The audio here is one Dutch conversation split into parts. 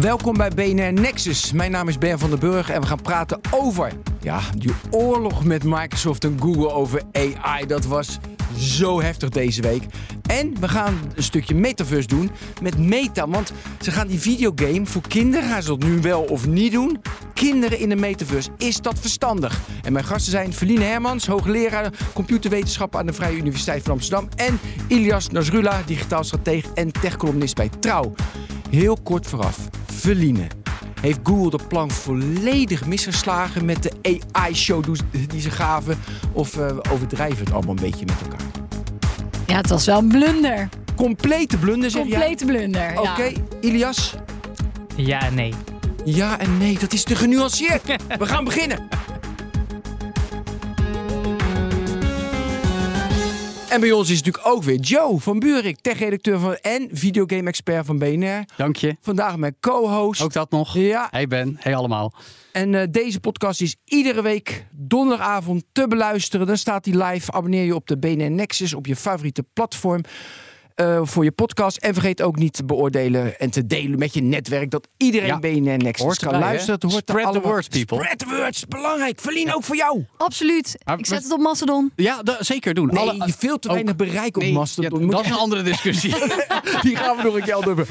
Welkom bij BNR Nexus. Mijn naam is Ben van den Burg en we gaan praten over ja, die oorlog met Microsoft en Google over AI. Dat was zo heftig deze week. En we gaan een stukje metaverse doen met Meta. Want ze gaan die videogame voor kinderen, gaan ze dat nu wel of niet doen? Kinderen in de metaverse, is dat verstandig? En mijn gasten zijn Feline Hermans, hoogleraar computerwetenschap aan de Vrije Universiteit van Amsterdam. En Ilias Nasrullah, digitaal stratege en techcolumnist bij Trouw. Heel kort vooraf, Feline. Heeft Google de plan volledig misgeslagen met de AI-show die ze gaven? Of uh, overdrijven het allemaal een beetje met elkaar? Ja, het was wel een blunder. Complete blunder, zeg Complete blunder, Oké, okay. Ilias? Ja en nee. Ja en nee, dat is te genuanceerd. We gaan beginnen. En bij ons is natuurlijk ook weer Joe van Buurik, tech-redacteur van en videogame-expert van BNR. Dank je. Vandaag mijn co-host. Ook dat nog. Ja. Hey Ben, hey allemaal. En uh, deze podcast is iedere week donderdagavond te beluisteren. Dan staat hij live. Abonneer je op de BNR Nexus op je favoriete platform. Uh, voor je podcast. En vergeet ook niet te beoordelen en te delen met je netwerk. Dat iedereen ja. BNR Nexus hoort kan luisteren. Dat hoort Spread the words, people. Spread the words. Belangrijk. Verlien ook voor jou. Absoluut. Ik zet het op Mastodon. Ja, zeker doen. Nee, Alle, veel te weinig bereik op nee, Mastodon. Ja, dat is een andere discussie. Die gaan we nog een keer over.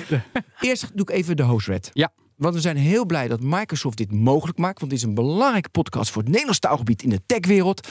Eerst doe ik even de host Ja. Want we zijn heel blij dat Microsoft dit mogelijk maakt. Want dit is een belangrijke podcast voor het Nederlands taalgebied in de techwereld.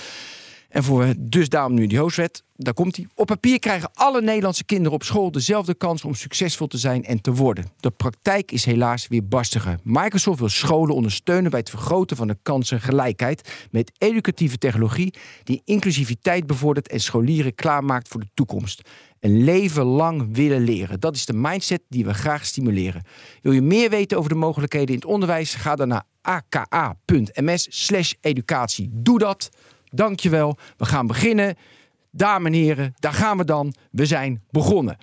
En voor dus daarom nu die hostwet. Daar komt hij. Op papier krijgen alle Nederlandse kinderen op school dezelfde kans om succesvol te zijn en te worden. De praktijk is helaas weer barstiger. Microsoft wil scholen ondersteunen bij het vergroten van de kansengelijkheid met educatieve technologie die inclusiviteit bevordert en scholieren klaarmaakt voor de toekomst. Een leven lang willen leren. Dat is de mindset die we graag stimuleren. Wil je meer weten over de mogelijkheden in het onderwijs? Ga dan naar aka.ms/educatie. Doe dat. Dankjewel. We gaan beginnen. Dames en heren, daar gaan we dan. We zijn begonnen.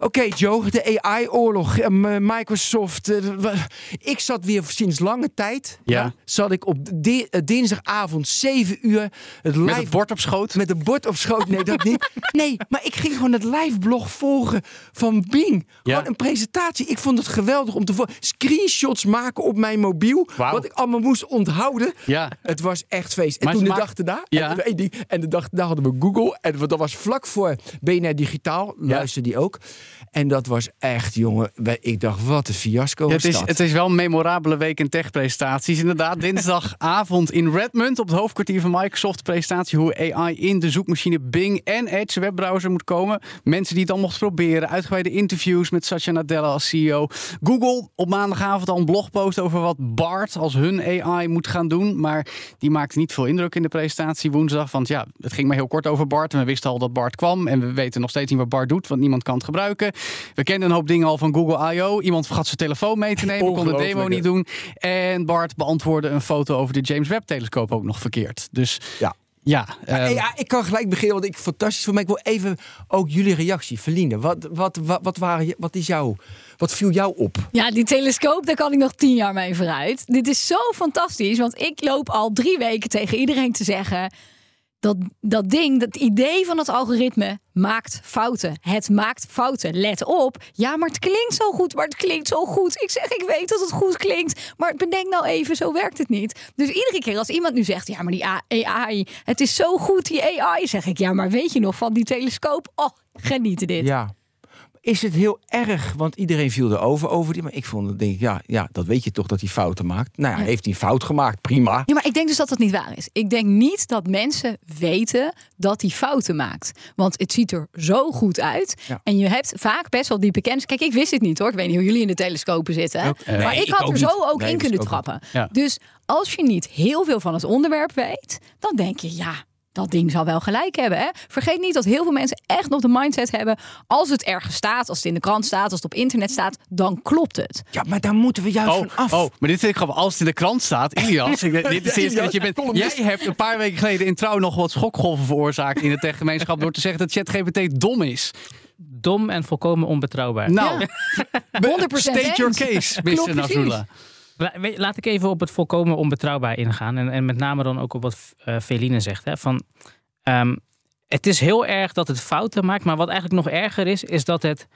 Oké, okay, Joe, de AI-oorlog. Uh, Microsoft. Uh, ik zat weer sinds lange tijd. Ja. Zat ik op di uh, dinsdagavond 7 uur. Het live, met een bord op schoot? Met een bord op schoot. Nee, dat niet. Nee, maar ik ging gewoon het live blog volgen van Bing. Ja. Gewoon een presentatie. Ik vond het geweldig om te volgen. Screenshots maken op mijn mobiel. Wow. Wat ik allemaal moest onthouden. Ja. Het was echt feest. En toen de dag erna. Ja. En, en de dag daarna hadden we Google. En dat was vlak voor BNR Digitaal. Luisterde die ook. En dat was echt, jongen, ik dacht, wat een fiasco ja, het, is, het is wel een memorabele week in techpresentaties. Inderdaad, dinsdagavond in Redmond op het hoofdkwartier van Microsoft. Presentatie hoe AI in de zoekmachine Bing en Edge webbrowser moet komen. Mensen die het dan mochten proberen. Uitgebreide interviews met Satya Nadella als CEO. Google op maandagavond al een blogpost over wat BART als hun AI moet gaan doen. Maar die maakte niet veel indruk in de presentatie woensdag. Want ja, het ging maar heel kort over BART. En we wisten al dat BART kwam. En we weten nog steeds niet wat BART doet, want niemand kan het gebruiken. We kennen een hoop dingen al van Google I.O. Iemand vergat zijn telefoon mee te nemen, kon de demo niet doen. En Bart beantwoordde een foto over de James Webb-telescoop ook nog verkeerd. Dus ja. Ja, maar, um, ja, ik kan gelijk beginnen, want ik fantastisch voor mij. Ik wil even ook jullie reactie, Verline. Wat, wat, wat, wat, waren, wat, is jou, wat viel jou op? Ja, die telescoop, daar kan ik nog tien jaar mee vooruit. Dit is zo fantastisch, want ik loop al drie weken tegen iedereen te zeggen dat, dat ding, dat idee van het algoritme maakt fouten. Het maakt fouten. Let op. Ja, maar het klinkt zo goed, maar het klinkt zo goed. Ik zeg, ik weet dat het goed klinkt, maar bedenk nou even, zo werkt het niet. Dus iedere keer als iemand nu zegt, ja, maar die AI, het is zo goed, die AI, zeg ik, ja, maar weet je nog van die telescoop? Oh, genieten dit. Ja. Is het heel erg, want iedereen viel erover over die, maar ik vond, denk ik, ja, ja, dat weet je toch dat hij fouten maakt. Nou ja, Ja. heeft hij fout gemaakt, prima. Ja, maar ik denk dus dat dat niet waar is. Ik denk niet dat mensen weten dat hij fouten maakt. Want het ziet er zo goed uit. Ja. En je hebt vaak best wel diepe kennis. Kijk, ik wist het niet hoor. Ik weet niet hoe jullie in de telescopen zitten. Ook, eh, maar nee, ik ik had ook er zo niet. ook Nee, in kunnen trappen. Ja. Dus als je niet heel veel van het onderwerp weet, dan denk je ja. Dat ding zal wel gelijk hebben. Hè? Vergeet niet dat heel veel mensen echt nog de mindset hebben. Als het ergens staat, als het in de krant staat, als het op internet staat, dan klopt het. Ja, maar daar moeten we juist Oh, van af. oh, maar dit vind ik gewoon als het in de krant staat. Ilias, ik- dit is de eerste dat je bent. Jij hebt een paar weken geleden in trouw nog wat schokgolven veroorzaakt in de techgemeenschap door te zeggen dat ChatGPT dom is. Dom en volkomen onbetrouwbaar. Nou, Ja. 100% state your case, Mr. precies. Laat ik even op het volkomen onbetrouwbaar ingaan. En, en met name dan ook op wat eh Feline zegt. Hè, van, ehm, het is heel erg dat het fouten maakt. Maar wat eigenlijk nog erger is, is dat het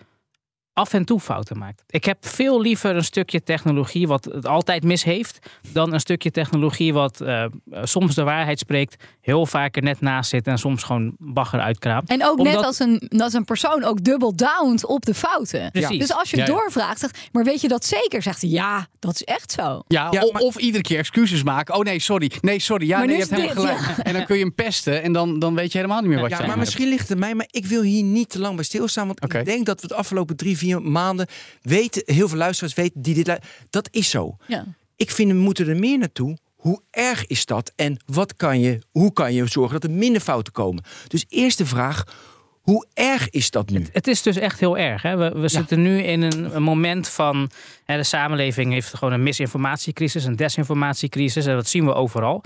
af en toe fouten maakt. Ik heb veel liever een stukje technologie wat het altijd mis heeft, dan een stukje technologie wat uh, soms de waarheid spreekt, heel vaak er net naast zit en soms gewoon bagger uitkraamt. En ook net als een, als een persoon ook dubbel downt op de fouten. Precies. Dus als je Ja, ja. doorvraagt, zegt, maar weet je dat zeker? Zegt hij, ja, dat is echt zo. Ja, Ja, o- maar- of iedere keer excuses maken. Oh nee, sorry. Nee, sorry. Ja, Maar nee, je hebt is helemaal dit, gelijk. En dan kun je hem pesten en dan, dan weet je helemaal niet meer wat je Ja, aan maar hebt. misschien ligt het mij, maar ik wil hier niet te lang bij stilstaan. Want ik denk dat we de afgelopen drie, vier maanden weten, heel veel luisteraars weten die dit. Dat is zo. Ja. Ik vind we moeten er meer naartoe. Hoe erg is dat? En wat kan je, hoe kan je zorgen dat er minder fouten komen? Dus eerste vraag: hoe erg is dat nu? Het is dus echt heel erg. Hè? We, we zitten nu in een, een moment van. Hè, de samenleving heeft gewoon een misinformatiecrisis, een desinformatiecrisis. En dat zien we overal.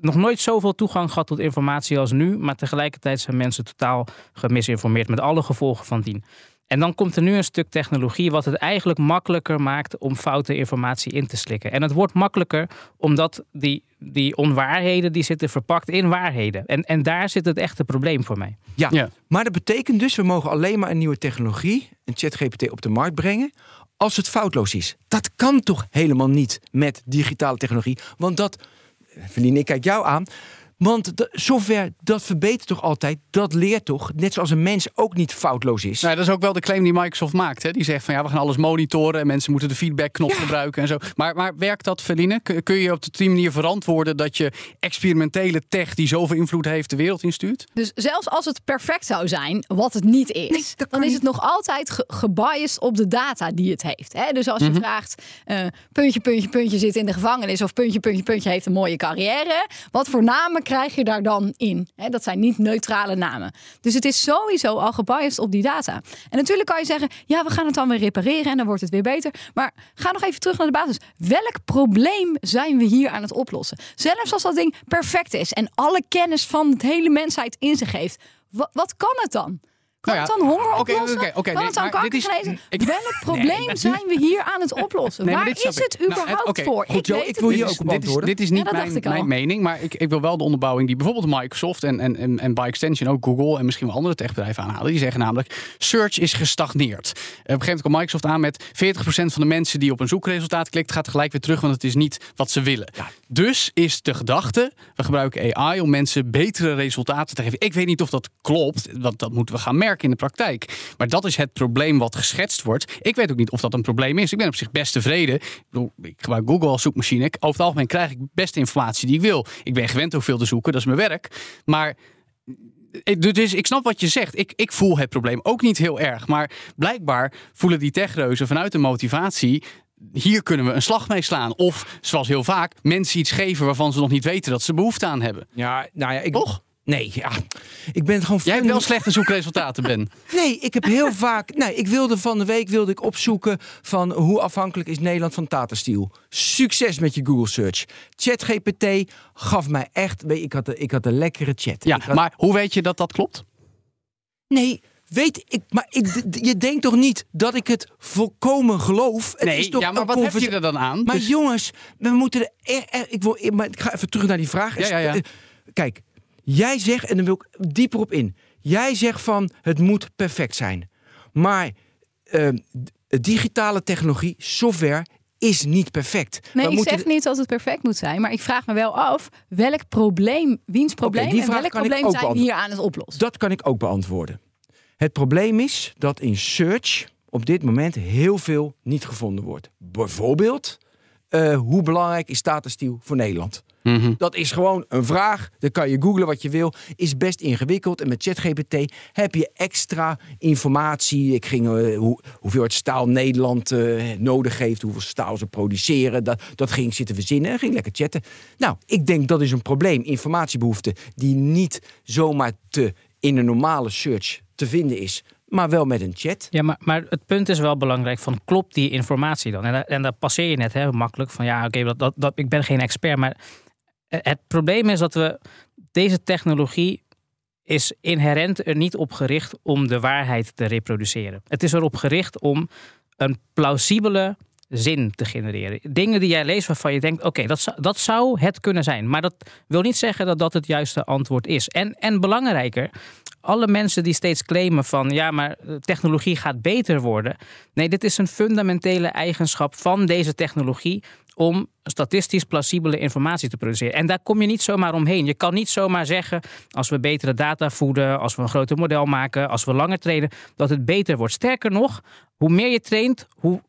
Nog nooit zoveel toegang gehad tot informatie als nu. Maar tegelijkertijd zijn mensen totaal gemisinformeerd. Met alle gevolgen van dien. En dan komt er nu een stuk technologie wat het eigenlijk makkelijker maakt om foute informatie in te slikken. En het wordt makkelijker omdat die, die onwaarheden die zitten verpakt in waarheden. En, en daar zit het echte probleem voor mij. Ja. Ja. maar dat betekent dus we mogen alleen maar een nieuwe technologie, een ChatGPT, op de markt brengen. Als het foutloos is. Dat kan toch helemaal niet met digitale technologie? Want dat, Verlien, ik kijk jou aan. Want de software, dat verbetert toch altijd? Dat leert toch? Net zoals een mens ook niet foutloos is. Nou, dat is ook wel de claim die Microsoft maakt. Hè? Die zegt van ja, we gaan alles monitoren en mensen moeten de feedbackknop Ja. gebruiken en zo. Maar, maar werkt dat, Feline? Kun, je op de die manier verantwoorden dat je experimentele tech die zoveel invloed heeft de wereld instuurt? Dus zelfs als het perfect zou zijn, wat het niet is, Nee, dan is niet. het nog altijd ge- gebiased op de data die het heeft. Hè? Dus als je vraagt, eh, puntje, puntje, puntje zit in de gevangenis of puntje, puntje, puntje heeft een mooie carrière. Wat voor namen krijg je daar dan in? Dat zijn niet neutrale namen. Dus het is sowieso al gebiased op die data. En natuurlijk kan je zeggen, ja, we gaan het dan weer repareren en dan wordt het weer beter. Maar ga nog even terug naar de basis. Welk probleem zijn we hier aan het oplossen? Zelfs als dat ding perfect is en alle kennis van de hele mensheid in zich heeft. Wa- wat kan het dan? Kan Nou ja, het dan honger oké, oplossen? oké, nee, het dan maar kanker dit is- genezen? ik- Welk probleem zijn we hier aan het oplossen? Nee, Waar is ik. het Nou, überhaupt voor? goed, Jo, weet ik wil hier ook op dit is, antwoorden. dit is niet mijn, ik mening, maar ik, ik wil wel de onderbouwing die bijvoorbeeld Microsoft en, en, en, en by extension ook Google en misschien wel andere techbedrijven aanhalen. Die zeggen namelijk, search is gestagneerd. Op een gegeven moment komt Microsoft aan met 40% van de mensen die op een zoekresultaat klikt, gaat gelijk weer terug, want het is niet wat ze willen. Dus is de gedachte, we gebruiken AI om mensen betere resultaten te geven. Ik weet niet of dat klopt, want dat moeten we gaan merken in de praktijk. Maar dat is het probleem wat geschetst wordt. Ik weet ook niet of dat een probleem is. Ik ben op zich best tevreden. Ik, bedoel, ik gebruik Google als zoekmachine. Ik- Over het algemeen krijg ik best informatie die ik wil. Ik ben gewend ook veel te zoeken, dat is mijn werk. Maar eh, dus ik snap wat je zegt. Ik, ik voel het probleem ook niet heel erg. Maar blijkbaar voelen die techreuzen vanuit de motivatie. Hier kunnen we een slag mee slaan. Of zoals heel vaak, mensen iets geven waarvan ze nog niet weten dat ze behoefte aan hebben. Ja, nou ja, ik. Toch? Nee, ja. Ik ben gewoon. Jij hebt wel slechte zoekresultaten, Ben. Nee, ik heb heel vaak. Nee, ik wilde van de week wilde ik opzoeken van hoe afhankelijk is Nederland van Tata Steel. Succes met je Google search. ChatGPT gaf mij echt. Ik had, ik had een lekkere chat. Ja, had- maar hoe weet je dat dat klopt? Nee, weet ik. Maar ik, je denkt toch niet dat ik het volkomen geloof? Het is Nee, toch ja, maar wat heb je er dan aan? Maar Dus- jongens, we moeten er. er- er- ik, wil, maar ik ga even terug naar die vraag. Ja, ja, ja. Eh, Kijk, jij zegt, en dan wil ik dieper op in. Jij zegt van het moet perfect zijn. Maar eh, d- digitale technologie, software, is niet perfect. Nee, We ik zeg niet dat het perfect moet zijn, maar ik vraag me wel af welk probleem, wiens probleem en welk probleem zijn we hier aan het oplossen. Dat kan ik ook beantwoorden. Het probleem is dat in search op dit moment heel veel niet gevonden wordt. Bijvoorbeeld, eh, hoe belangrijk is Tata Steel voor Nederland? Mhm. Dat is gewoon een vraag. Dan kan je googlen wat je wil. Is best ingewikkeld. En met ChatGPT heb je extra informatie. Ik ging eh, hoe, hoeveel het staal Nederland eh, nodig heeft. Hoeveel staal ze produceren. Dat, dat ging zitten verzinnen. En ging lekker chatten. Nou, ik denk dat is een probleem. Informatiebehoefte die niet zomaar te, in een normale search te vinden is. Maar wel met een chat. Ja, maar, maar het punt is wel belangrijk van klopt die informatie dan? En, en daar passeer je net hè, makkelijk van ja, oké, dat, dat, dat, ik ben geen expert. Maar het probleem is dat we deze technologie is inherent er niet op gericht om de waarheid te reproduceren. Het is erop gericht om een plausibele zin te genereren. Dingen die jij leest waarvan je denkt: oké, dat, dat zou het kunnen zijn. Maar dat wil niet zeggen dat dat het juiste antwoord is. En, en belangrijker, alle mensen die steeds claimen van ja, maar eh, technologie gaat beter worden. Nee, dit is een fundamentele eigenschap van deze technologie om statistisch plausibele informatie te produceren. En daar kom je niet zomaar omheen. Je kan niet zomaar zeggen als we betere data voeden, als we een groter model maken, als we langer trainen, dat het beter wordt. Sterker nog, hoe meer je traint, hoe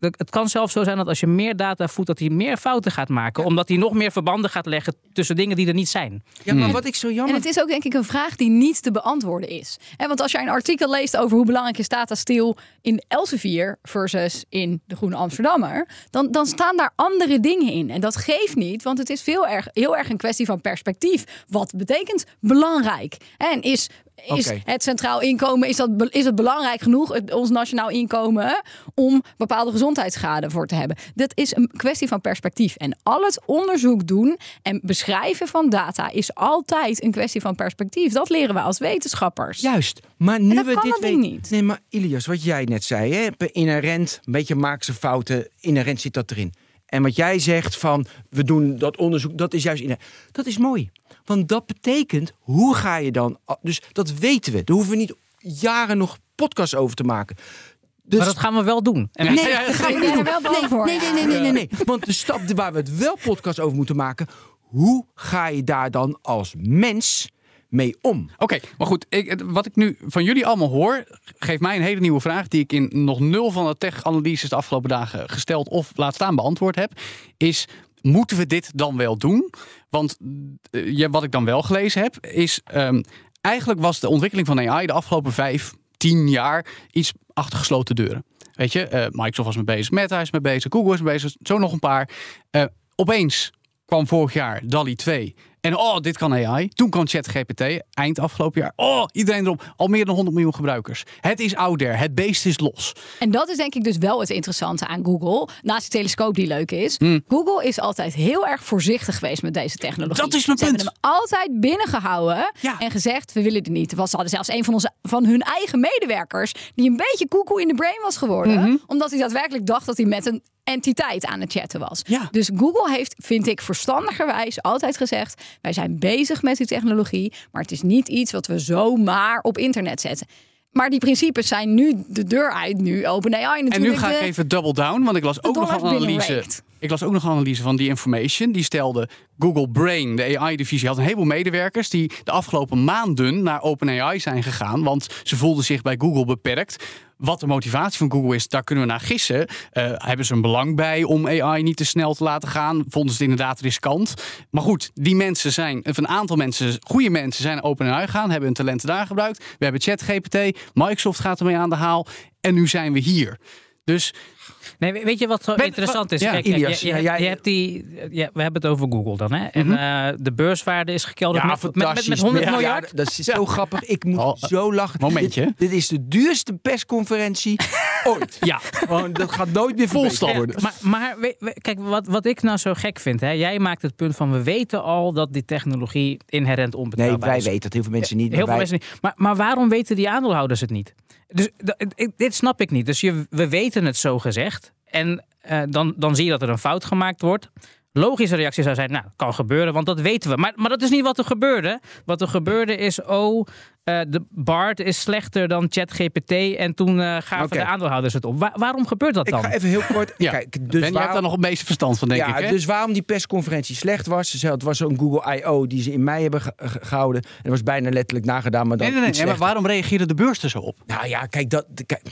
het kan zelfs zo zijn dat als je meer data voedt, dat hij meer fouten gaat maken. Omdat hij nog meer verbanden gaat leggen tussen dingen die er niet zijn. Ja, maar wat ik zo En jammer... het is ook denk ik een vraag die niet te beantwoorden is. Hè, want als jij een artikel leest over hoe belangrijk is data stil in Elsevier versus in de Groene Amsterdammer, dan, dan staan daar andere dingen in. En dat geeft niet, want het is veel erg, heel erg een kwestie van perspectief. Wat betekent belangrijk? En is, is het centraal inkomen, is, dat, is het belangrijk genoeg, het, ons nationaal inkomen, om bepaalde gezondheidsschade voor te hebben? Dat is een kwestie van perspectief. En al het onderzoek doen en beschrijven van data is altijd een kwestie van perspectief. Dat leren we als wetenschappers. Juist, maar nu we dit weten- niet. Nee, maar Ilias, wat jij net zei, hè, inherent, een beetje ze fouten, inherent zit dat erin. En wat jij zegt van, we doen dat onderzoek, dat is juist inherent. Dat is mooi, want dat betekent, hoe ga je dan, dus dat weten we. Daar hoeven we niet jaren nog podcasts over te maken. Dus, Maar dat gaan we wel doen. En nee, dat gaan we niet doen. er wel voor? Nee, nee, nee, nee, nee, nee. Want de stap waar we het wel podcast over moeten maken, hoe ga je daar dan als mens mee om? Oké, maar goed. Ik, wat ik nu van jullie allemaal hoor, geeft mij een hele nieuwe vraag die ik in nog nul van de tech-analyses de afgelopen dagen gesteld of laat staan beantwoord heb. Is, moeten we dit dan wel doen? Want eh, wat ik dan wel gelezen heb, is ehm, eigenlijk was de ontwikkeling van AI de afgelopen vijf, tien jaar iets achter gesloten deuren. Weet je, eh, Microsoft was mee bezig, Meta is mee bezig, Google is mee bezig, zo nog een paar. Eh, opeens kwam vorig jaar DALI 2. En oh, dit kan AI. Toen kwam ChatGPT, eind afgelopen jaar. Oh, iedereen erop. Al meer dan 100 miljoen gebruikers. Het is out there. Het beest is los. En dat is denk ik dus wel het interessante aan Google. Naast die telescoop die leuk is. Hmm. Google is altijd heel erg voorzichtig geweest met deze technologie. Dat is mijn Ze punt. hebben hem altijd binnengehouden. Ja. En gezegd, we willen het niet. Was hadden zelfs een van, onze, van hun eigen medewerkers... die een beetje koekoe in de brain was geworden. Mhm. Omdat hij daadwerkelijk dacht dat hij met een entiteit aan het chatten was. Ja. Dus Google heeft, vind ik verstandigerwijs, altijd gezegd... wij zijn bezig met die technologie... maar het is niet iets wat we zomaar op internet zetten. Maar die principes zijn nu de deur uit. Nu OpenAI natuurlijk. En nu ga ik even double down, want ik las ook nog een analyse. Ik las ook nog een analyse van die information. Die stelde Google Brain, de AI-divisie, had een heleboel medewerkers die de afgelopen maanden naar OpenAI zijn gegaan, want ze voelden zich bij Google beperkt. Wat de motivatie van Google is, daar kunnen we naar gissen. Eh, hebben ze een belang bij om AI niet te snel te laten gaan? Vonden ze het inderdaad riskant? Maar goed, die mensen zijn, of een aantal mensen, goede mensen, zijn naar OpenAI gegaan, hebben hun talenten daar gebruikt. We hebben ChatGPT, Microsoft gaat ermee aan de haal. En nu zijn we hier. Dus Nee, we- weet je wat zo Weet- interessant is? ja, Kijk, Ilias, je, je, ja, jij- je hebt die, ja, we hebben het over Google dan. Hè? En eh, de beurswaarde is gekelderd Ja, met, met, met, fantastisch. met 100 Ja, miljard. Ja, dat is zo grappig. Ik moet Oh, zo lachen. momentje. Dit, dit is de duurste persconferentie ooit. Ja. Gewoon, dat gaat nooit meer volstal Ja, worden. maar maar we- we- kijk, wat, wat ik nou zo gek vind. Hè? Jij maakt het punt van we weten al dat die technologie inherent Nee, onbetrouwbaar wij is. weten dat heel veel mensen niet. Heel veel wij- mensen niet. Maar, maar waarom weten die aandeelhouders het niet? Dus dit snap ik niet. Dus je, we weten het zo gezegd. En eh, dan, dan zie je dat er een fout gemaakt wordt. Logische reactie zou zijn, nou, kan gebeuren, want dat weten we. Maar, maar dat is niet wat er gebeurde. Wat er gebeurde is, oh, eh, de BART is slechter dan ChatGPT. En toen eh, gaven de aandeelhouders het op. Wa- waarom gebeurt dat Ik dan? ga even heel kort. ja, Kijk, dus Ben, hebt daar nog een beetje verstand van, denk ja, ik. Hè? dus waarom die persconferentie slecht was. Ze zei, Het was zo'n Google I.O. die ze in mei hebben ge- ge- gehouden. En dat was bijna letterlijk nagedaan, maar dan Nee, nee, nee. maar waarom reageerde de beurs er zo op? Nou ja, kijk, dat, kijk,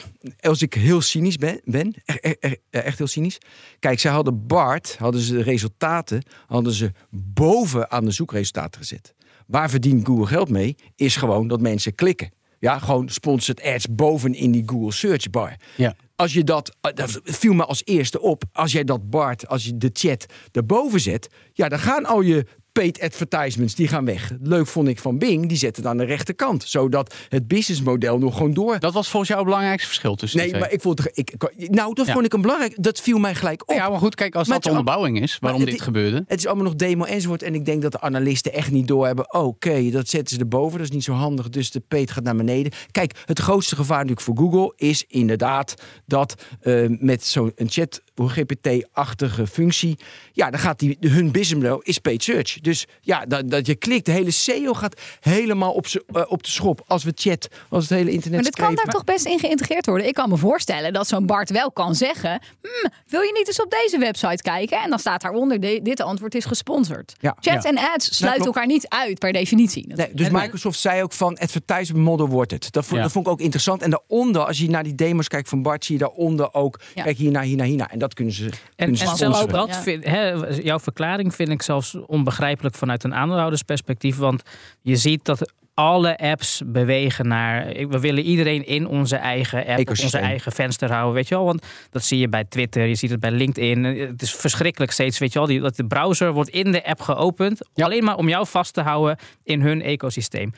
als ik heel cynisch ben, ben echt, echt, echt heel cynisch. Kijk, zij hadden BART, hadden ze de resultaten, hadden ze boven aan de zoekresultaten gezet. Waar verdient Google geld mee? Is gewoon dat mensen klikken. Ja, gewoon sponsored ads boven in die Google search bar. Ja. Als je dat, eh, dat viel me als eerste op, als jij dat BART, als je de chat erboven zet, ja, dan gaan al je paid advertisements, die gaan weg. Leuk vond ik van Bing, die zetten het aan de rechterkant. Zodat het businessmodel nog gewoon door... Dat was volgens jou het belangrijkste verschil tussen Nee, maar ik vond het... Ik, nou, dat Ja. vond ik een belangrijk... Dat viel mij gelijk op. Ja, maar goed, kijk, als Maar dat de onderbouwing is waarom het- dit gebeurde. Het is allemaal nog demo enzovoort. En ik denk dat de analisten echt niet doorhebben. Oké, dat zetten ze erboven. Dat is niet zo handig. Dus de peet gaat naar beneden. Kijk, het grootste gevaar natuurlijk voor Google is inderdaad dat eh, met zo'n chat GPT-achtige functie. Ja, dan gaat die, hun businessmodel is paid search. Dus ja, dat, dat je klikt, de hele SEO gaat helemaal op, eh, op de schop. Als we chat, als het hele internet. Maar dat kan daar toch best in geïntegreerd worden. Ik kan me voorstellen dat zo'n Bart wel kan zeggen: "Hmm, wil je niet eens op deze website kijken? En dan staat daaronder: "De- dit antwoord is gesponsord. Ja. Chat Ja. en ads sluiten klopt. elkaar niet uit per definitie. Nee, dus Microsoft zei ook van advertisement model wordt het. Dat vond, Ja. dat vond ik ook interessant. En daaronder, als je naar die demos kijkt van Bart, zie je daaronder ook. Ja. Kijk hierna, hierna, hierna. En dat kunnen ze. En, kunnen ze en sponsoren. zelfs dat, Ja. vind, hè, jouw verklaring vind ik zelfs onbegrijpelijk vanuit een aandeelhoudersperspectief. Want je ziet dat alle apps bewegen naar. We willen iedereen in onze eigen app, onze Ecosysteem. eigen venster houden. Weet je wel? Want dat zie je bij Twitter, je ziet het bij LinkedIn. Het is verschrikkelijk steeds. Weet je wel, die, dat de browser wordt in de app geopend. Alleen maar om jou vast te houden in hun ecosysteem.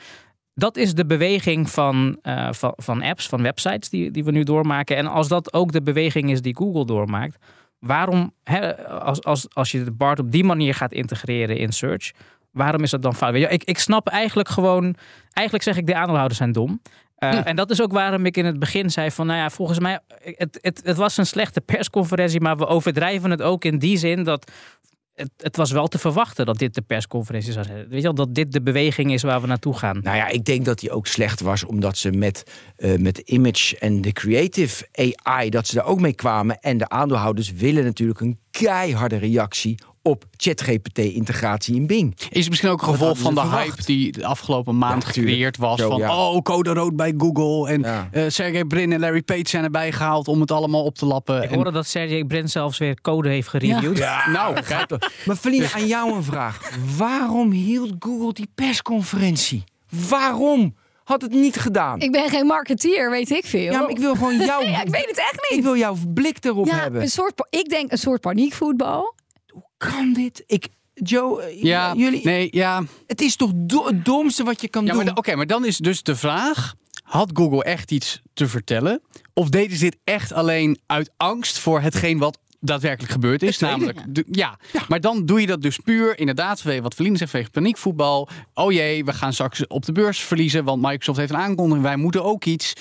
Dat is de beweging van, eh, van, van apps, van websites die, die we nu doormaken. En als dat ook de beweging is die Google doormaakt, waarom, als, als, als je de BART op die manier gaat integreren in search, waarom is dat dan fout? Weet je, ik, ik snap eigenlijk gewoon, eigenlijk zeg ik de aandeelhouders zijn dom. Uh, En dat is ook waarom ik in het begin zei van, nou ja, volgens mij, het, het, het was een slechte persconferentie, maar we overdrijven het ook in die zin dat het, het, was wel te verwachten dat dit de persconferentie zou zijn. Weet je wel, dat dit de beweging is waar we naartoe gaan. Nou ja, ik denk dat die ook slecht was, omdat ze met, uh, met image en de creative AI, dat ze daar ook mee kwamen. En de aandeelhouders willen natuurlijk een keiharde reactie op ChatGPT-integratie in Bing. Is het misschien ook een gevolg van de verwacht. hype die de afgelopen maand Ja, gecreëerd was? Zo, van, ja. oh, code rood bij Google. En Ja. eh, Sergey Brin en Larry Page zijn erbij gehaald om het allemaal op te lappen. Ik En- hoorde dat Sergey Brin zelfs weer code heeft gereviewd. nou, kijk. Maar Feline, aan jou een vraag. Waarom hield Google die persconferentie? Waarom? Had het niet gedaan? Ik ben geen marketeer, weet ik veel. ja, maar ik wil gewoon jou. ja, ik weet het echt ik niet. wil jouw blik erop Ja, hebben. een soort, ik denk een soort paniekvoetbal. Kan dit? Ik, Joe, eh, Ja, jullie. nee, ja. Het is toch do- het domste wat je kan ja doen? Oké, maar dan is dus de vraag: had Google echt iets te vertellen? Of deden ze dit echt alleen uit angst voor hetgeen wat daadwerkelijk gebeurd is? Namelijk, ja. maar dan doe je dat dus puur inderdaad, wat Feline zegt, vanwege paniekvoetbal. Oh jee, we gaan straks op de beurs verliezen, want Microsoft heeft een aankondiging. Wij moeten ook iets.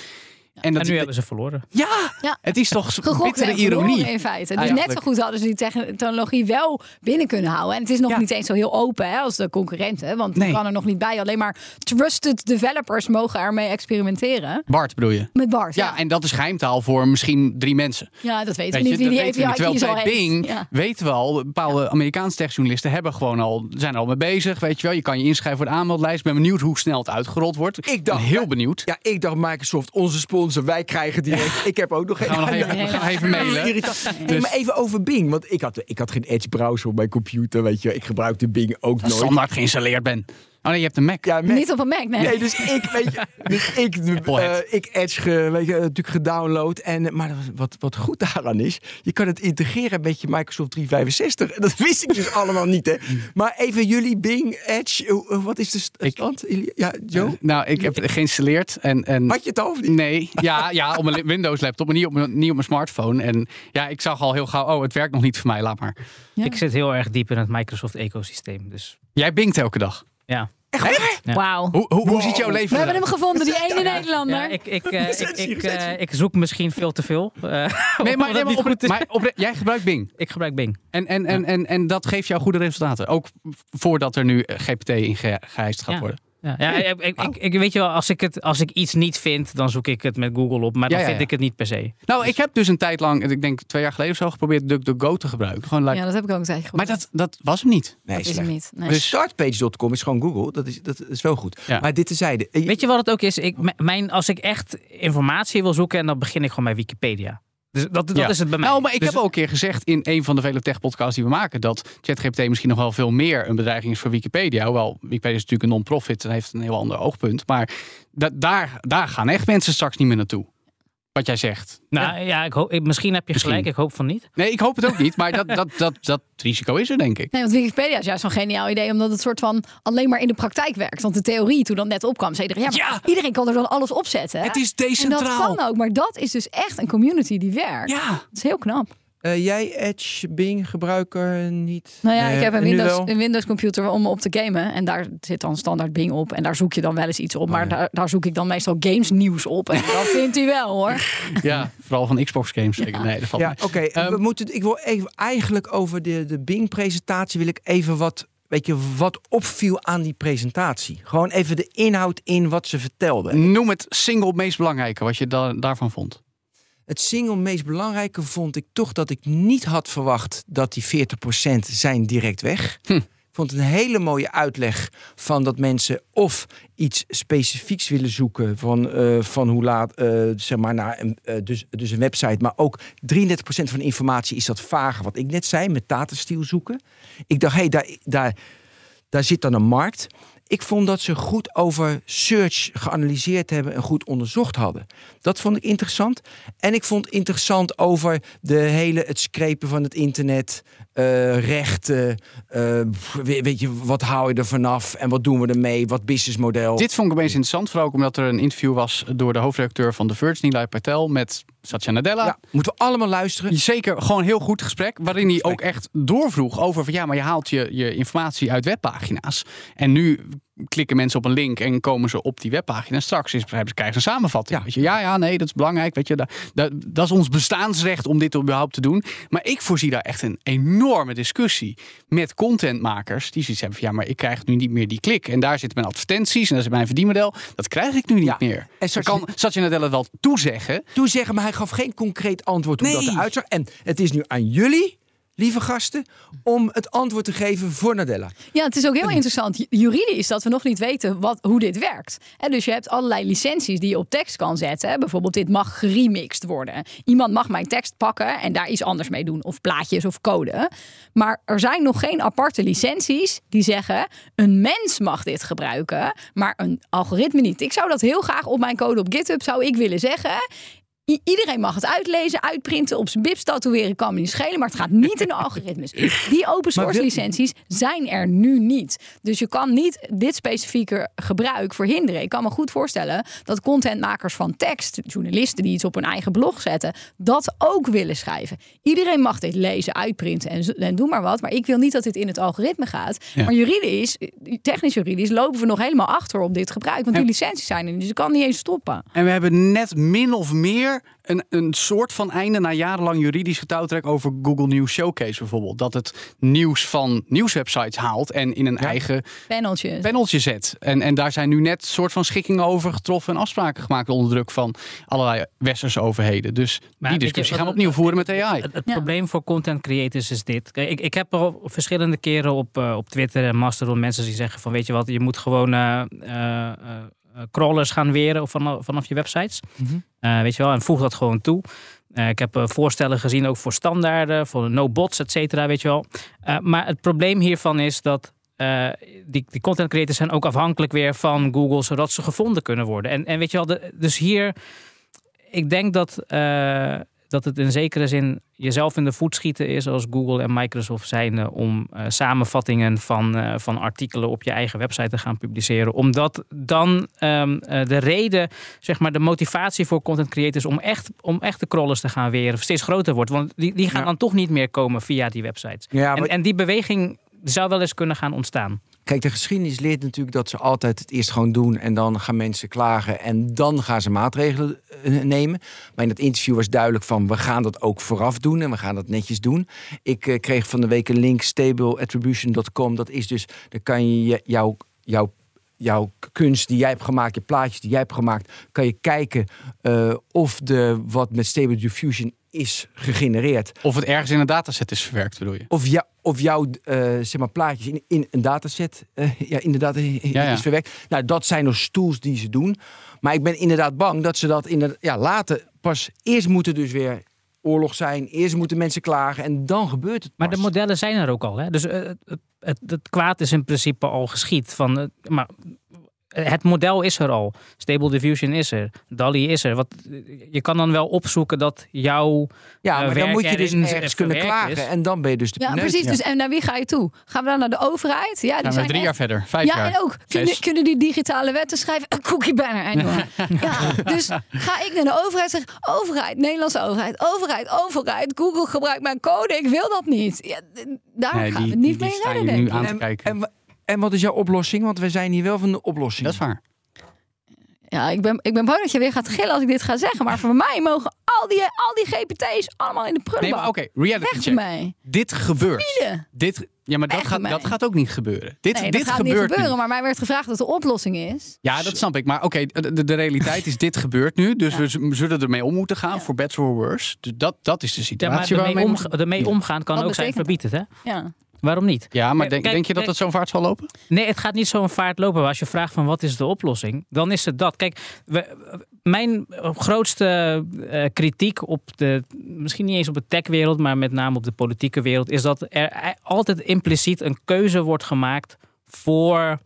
En, dat En nu hebben ze verloren. Ja, Ja. Het is toch bittere ironie. in feite. Dus Eigenlijk. net zo goed hadden ze die technologie wel binnen kunnen houden. En het is nog Ja. niet eens zo heel open hè, als de concurrenten. Want Nee. die kan er nog niet bij. Alleen maar trusted developers mogen ermee experimenteren. Bart bedoel je? Met Bart. Ja, Ja, en dat is geheimtaal voor misschien drie mensen. ja dat weten Weet we je, niet wie dat die. API Terwijl bij. Bing Ja. weten we al, bepaalde Amerikaanse techjournalisten hebben gewoon al, zijn er al mee bezig. Weet je wel, je kan je inschrijven voor de aanmeldlijst. Ik ben benieuwd hoe snel het uitgerold wordt. Ik dacht- ben heel benieuwd. ja, ik dacht Microsoft, onze sponsor, wij krijgen direct. Ik heb ook nog geen. Gaan we nog even, we gaan even mailen. Dus- maar even over Bing, want ik had, ik had geen Edge browser op mijn computer, weet je. Ik gebruikte Bing ook nooit. Standaard geïnstalleerd ben. Oh nee, je hebt een Mac. Ja, met- Niet op een Mac, nee. Nee, dus ik, weet je, dus ik, eh, ik Edge ge- weet je, natuurlijk gedownload. En, eh, maar wat, wat goed daaraan is, je kan het integreren met je Microsoft 365. En dat wist ik dus allemaal niet, hè. Maar even jullie Bing, Edge, hoe- hoe- wat is de st- Ik- stand? Ja, Joe? Nou, ik heb het geïnstalleerd. En, en Had je het al of niet? Nee, ja, ja, op mijn Windows laptop, maar niet op mijn, niet op mijn smartphone. En ja, ik zag al heel gauw, oh, het werkt nog niet voor mij, laat maar. Ja. Ik zit heel erg diep in het Microsoft-ecosysteem. Dus Jij bingt elke dag. ja. Echt? Ja. Wauw. Hoe, hoe, hoe ziet jouw We leven hebben eruit? hem gevonden, die ene Nederlander. Ja, ik, ik, eh, ik, eh, ik zoek misschien veel te veel. eh, Nee, maar, nee, maar, opre- jij gebruikt Bing. Ik gebruik Bing. En, en, en, en, en dat geeft jou goede resultaten. Ook voordat er nu GPT in ge- geëist gaat Ja. worden. Ja, ja, ik, ik, ik, ik- weet je wel, als ik, het, als ik iets niet vind, dan zoek ik het met Google op. Maar dan Ja, ja, vind ik het niet per se. Nou, ik heb dus een tijd lang, ik denk twee jaar geleden of zo, geprobeerd DuckDuckGo te gebruiken. Gewoon like, Ja, dat heb ik ook een tijdje maar dat, dat was hem niet. Nee, dat is hem niet. Nee. Dus startpage.com is gewoon Google. Dat is, dat is wel goed. Ja. Maar dit tezijde. Weet je wat het ook is? Ik, mijn, als ik echt informatie wil zoeken, en dan begin ik gewoon bij Wikipedia. Dus dat, dat Ja. is het bij mij. Nou, maar ik Dus- heb ook een keer gezegd in een van de vele tech-podcasts die we maken... dat ChatGPT misschien nog wel veel meer een bedreiging is voor Wikipedia. Hoewel, Wikipedia is natuurlijk een non-profit en heeft een heel ander oogpunt. Maar da- daar, daar gaan echt mensen straks niet meer naartoe. Wat jij zegt. Nou ja, ik hoop, ik- misschien heb je Misschien. gelijk. Ik hoop van niet. Nee, ik hoop het ook niet, maar dat, dat, dat, dat risico is er, denk ik. Nee, want Wikipedia is juist zo'n geniaal idee, omdat het soort van alleen maar in de praktijk werkt. Want de theorie, toen dat net opkwam, zei iedereen, ja, iedereen kan er dan alles opzetten. Het is En dat decentraal. kan ook, maar dat is dus echt een community die werkt. Ja. Dat is heel knap. Eh, jij Edge Bing gebruiker niet? Nou ja, Eh, ik heb een Windows, een Windows computer om op te gamen. En daar zit dan standaard Bing op. En daar zoek je dan wel eens iets op. Maar Oh ja. daar, daar zoek ik dan meestal games nieuws op. En dat vindt hij wel hoor. Ja, vooral van Xbox games. zeker. Nee, dat valt Ja, oké. Ehm, we moeten. Ik wil even eigenlijk over de, de Bing-presentatie wil ik even wat. Weet je, wat opviel aan die presentatie? Gewoon even de inhoud in wat ze vertelden. Noem het single meest belangrijke, wat je da- daarvan vond. Het single meest belangrijke vond ik toch dat ik niet had verwacht dat die 40% zijn direct weg. Hm. Ik vond het een hele mooie uitleg van dat mensen of iets specifieks willen zoeken van, eh, van hoe laat, eh, zeg maar, naar een, eh, dus, dus een website. Maar ook 33% van de informatie is dat vage, wat ik net zei, met datastiel zoeken. Ik dacht, hé, hey, daar, daar, daar zit dan een markt. Ik vond dat ze goed over search geanalyseerd hebben en goed onderzocht hadden. Dat vond ik interessant. En ik vond interessant over de hele, het screpen van het internet, eh, rechten. eh, weet, je, wat hou je er vanaf en wat doen we ermee? Wat businessmodel? Dit vond ik opeens interessant, vooral ook omdat er een interview was door de hoofdredacteur van The Verge, Nilay Patel, met Satya Nadella. Ja, moeten we allemaal luisteren. Zeker, gewoon een heel goed gesprek. Waarin hij ook echt doorvroeg over van ja, maar je haalt je, je informatie uit webpagina's. En nu klikken mensen op een link en komen ze op die webpagina. Straks is, krijgen ze een samenvatting. Ja. Weet je, ja, ja, nee, dat is belangrijk. Weet je, dat, dat, dat is ons bestaansrecht om dit überhaupt te doen. Maar ik voorzie daar echt een enorme discussie met contentmakers. Die zoiets hebben van ja, maar ik krijg nu niet meer die klik. En daar zitten mijn advertenties en daar zit mijn verdienmodel. Dat krijg ik nu niet Ja. meer. En Satya- kan Satya Nadella wel toezeggen. Toen zeggen, maar hij gaf geen concreet antwoord hoe Nee. dat eruit zag. En het is nu aan jullie, lieve gasten, om het antwoord te geven voor Nadella. Ja, het is ook heel interessant. Ju- Juridisch dat we nog niet weten wat, hoe dit werkt. En dus je hebt allerlei licenties die je op tekst kan zetten. Bijvoorbeeld dit mag geremixed worden. Iemand mag mijn tekst pakken en daar iets anders mee doen. Of plaatjes of code. Maar er zijn nog geen aparte licenties die zeggen... een mens mag dit gebruiken, maar een algoritme niet. Ik zou dat heel graag op mijn code op GitHub zou ik willen zeggen... I- Iedereen mag het uitlezen, uitprinten, op zijn bips tatoeëren, kan me niet schelen. Maar het gaat niet in de algoritmes. Die open source licenties zijn er nu niet. Dus je kan niet dit specifieke gebruik verhinderen. Ik kan me goed voorstellen dat contentmakers van tekst, journalisten die iets op hun eigen blog zetten, dat ook willen schrijven. Iedereen mag dit lezen, uitprinten en, zo- en doe maar wat. Maar ik wil niet dat dit in het algoritme gaat. Ja. Maar juridisch, technisch juridisch, lopen we nog helemaal achter op dit gebruik. Want die licenties zijn er niet. Dus ik kan niet eens stoppen. En we hebben net min of meer een, een soort van einde na jarenlang juridisch getouwtrek over Google News Showcase bijvoorbeeld. Dat het nieuws van nieuwswebsites haalt en in een eigen paneltje zet. En, en daar zijn nu net soort van schikkingen over getroffen en afspraken gemaakt onder druk van allerlei westerse overheden. Dus Maar die je, discussie gaan we opnieuw voeren met AI. Het, het Ja. probleem voor content creators is dit. Kijk, ik, ik heb al verschillende keren op, eh, op Twitter en Mastodon mensen die zeggen van weet je wat, je moet gewoon eh, eh, crawlers gaan weren vanaf, vanaf je websites. Mhm. Eh, weet je wel, en voeg dat gewoon toe. Eh, ik heb eh, voorstellen gezien ook voor standaarden, voor no bots, et cetera, weet je wel. Eh, maar het probleem hiervan is dat eh, die, die content creators zijn ook afhankelijk weer van Google, zodat ze gevonden kunnen worden. En, en weet je wel, de, dus hier, ik denk dat, eh, dat het in zekere zin jezelf in de voet schieten is als Google en Microsoft zijn om eh, samenvattingen van, eh, van artikelen op je eigen website te gaan publiceren. Omdat dan ehm, eh, de reden, zeg maar, de motivatie voor content creators om echt, om echt de crawlers te gaan weren steeds groter wordt. Want die, die gaan Ja. dan toch niet meer komen via die websites. Ja, En, en die beweging zou wel eens kunnen gaan ontstaan. kijk, de geschiedenis leert natuurlijk dat ze altijd het eerst gewoon doen en dan gaan mensen klagen en dan gaan ze maatregelen eh, nemen. Maar in dat interview was duidelijk van we gaan dat ook vooraf doen en we gaan dat netjes doen. Ik eh, kreeg van de week een link stableattribution.com. Dat is dus, dan kan je je- jouw jouw jouw kunst die jij hebt gemaakt, je plaatjes die jij hebt gemaakt, kan je kijken eh, of de wat met Stable Diffusion is gegenereerd. Of het ergens in een dataset is verwerkt, bedoel je? Of, jou, of jouw eh, zeg maar, plaatjes in, in een dataset eh, ja, inderdaad i- i- Ja, ja. is verwerkt. Nou, dat zijn nog tools die ze doen. Maar ik ben inderdaad bang dat ze dat inderdaad, ja, later pas eerst moeten dus weer oorlog zijn. Eerst moeten mensen klagen en dan gebeurt het Maar de modellen zijn er ook al. Hè? Dus eh, het, het, het kwaad is in principe al geschied. Van, eh, maar het model is er al. Stable Diffusion is er. DALI is er. Wat, je kan dan wel opzoeken dat jouw Ja, eh, maar dan moet je dus ergens kunnen klagen. is. En dan ben je dus de Ja, precies. Dus, en naar wie ga je toe? Gaan we dan naar de overheid? Ja, die we zijn drie echt- jaar verder, vijf Ja, jaar. en ook kunnen, die digitale wetten schrijven? Een cookie banner. Ja, dus ga ik naar de overheid zeggen: overheid, Nederlandse overheid, overheid, overheid. Google gebruikt mijn code. Ik wil dat niet. Ja, daar Nee, gaan die- we het niet die- mee staan redden. je nu denk ik. aan te En, kijken. en, en wat is jouw oplossing? Want wij zijn hier wel van de oplossing. Dat is waar. Ja, ik ben, ik ben bang dat je weer gaat gillen als ik dit ga zeggen. Maar voor mij mogen al die, al die GPT's allemaal in de Nee, prullenbak. maar oké, reality Weg check. mij. Dit gebeurt. Dit, ja, maar dat gaat, mij. dat gaat ook niet gebeuren. Dit, Nee, dit dat gaat gebeurt niet gebeuren. nu. Maar mij werd gevraagd wat de oplossing is. Ja, dat snap ik. Maar oké, de, de realiteit is dit gebeurt nu. Dus we zullen ermee om moeten gaan, voor better or worse. Dus dat, dat is de Ja, situatie maar waar we ermee, mee omgaan kan ook zijn verbieden. Hè? Ja. Waarom niet? Ja, maar Kijk, denk, je dat het zo'n vaart zal lopen? Nee, het gaat niet zo'n vaart lopen. Maar als je vraagt van wat is de oplossing, dan is het dat. Kijk, we, mijn grootste eh, kritiek op de, misschien niet eens op de techwereld, maar met name op de politieke wereld, is dat er e- altijd impliciet een keuze wordt gemaakt voor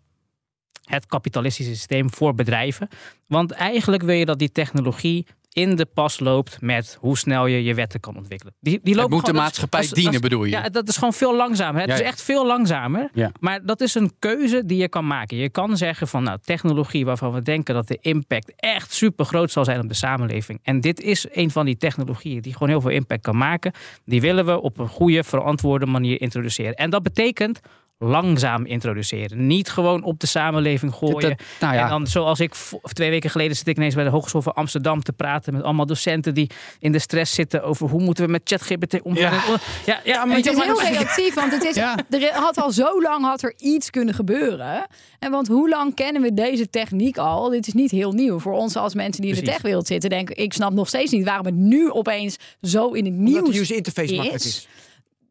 het kapitalistische systeem, voor bedrijven. Want eigenlijk wil je dat die technologie in de pas loopt met hoe snel je je wetten kan ontwikkelen. Die, die Het lopen moet de gewoon- maatschappij is- dienen, is- bedoel je? Ja, dat is gewoon veel langzamer. Het Ja, is echt veel langzamer. Ja. Maar dat is een keuze die je kan maken. Je kan zeggen van nou, technologie waarvan we denken dat de impact echt super groot zal zijn op de samenleving. En dit is een van die technologieën die gewoon heel veel impact kan maken. Die willen we op een goede, verantwoorde manier introduceren. En dat betekent langzaam introduceren. Niet gewoon op de samenleving gooien. Dat- nou ja. En dan, zoals ik twee weken geleden zit ik ineens bij de Hogeschool van Amsterdam te praten met allemaal docenten die in de stress zitten over hoe moeten we met ChatGPT omgaan. Ja. Ja, ja, Maar het is heel reactief, want het is, Ja. er had al zo lang had er iets kunnen gebeuren. En want hoe lang kennen we deze techniek al? Dit is niet heel nieuw voor ons als mensen die in de techwereld zitten. Denken, ik snap nog steeds niet waarom het nu opeens zo in het Omdat de nieuws user interface makkelijk is.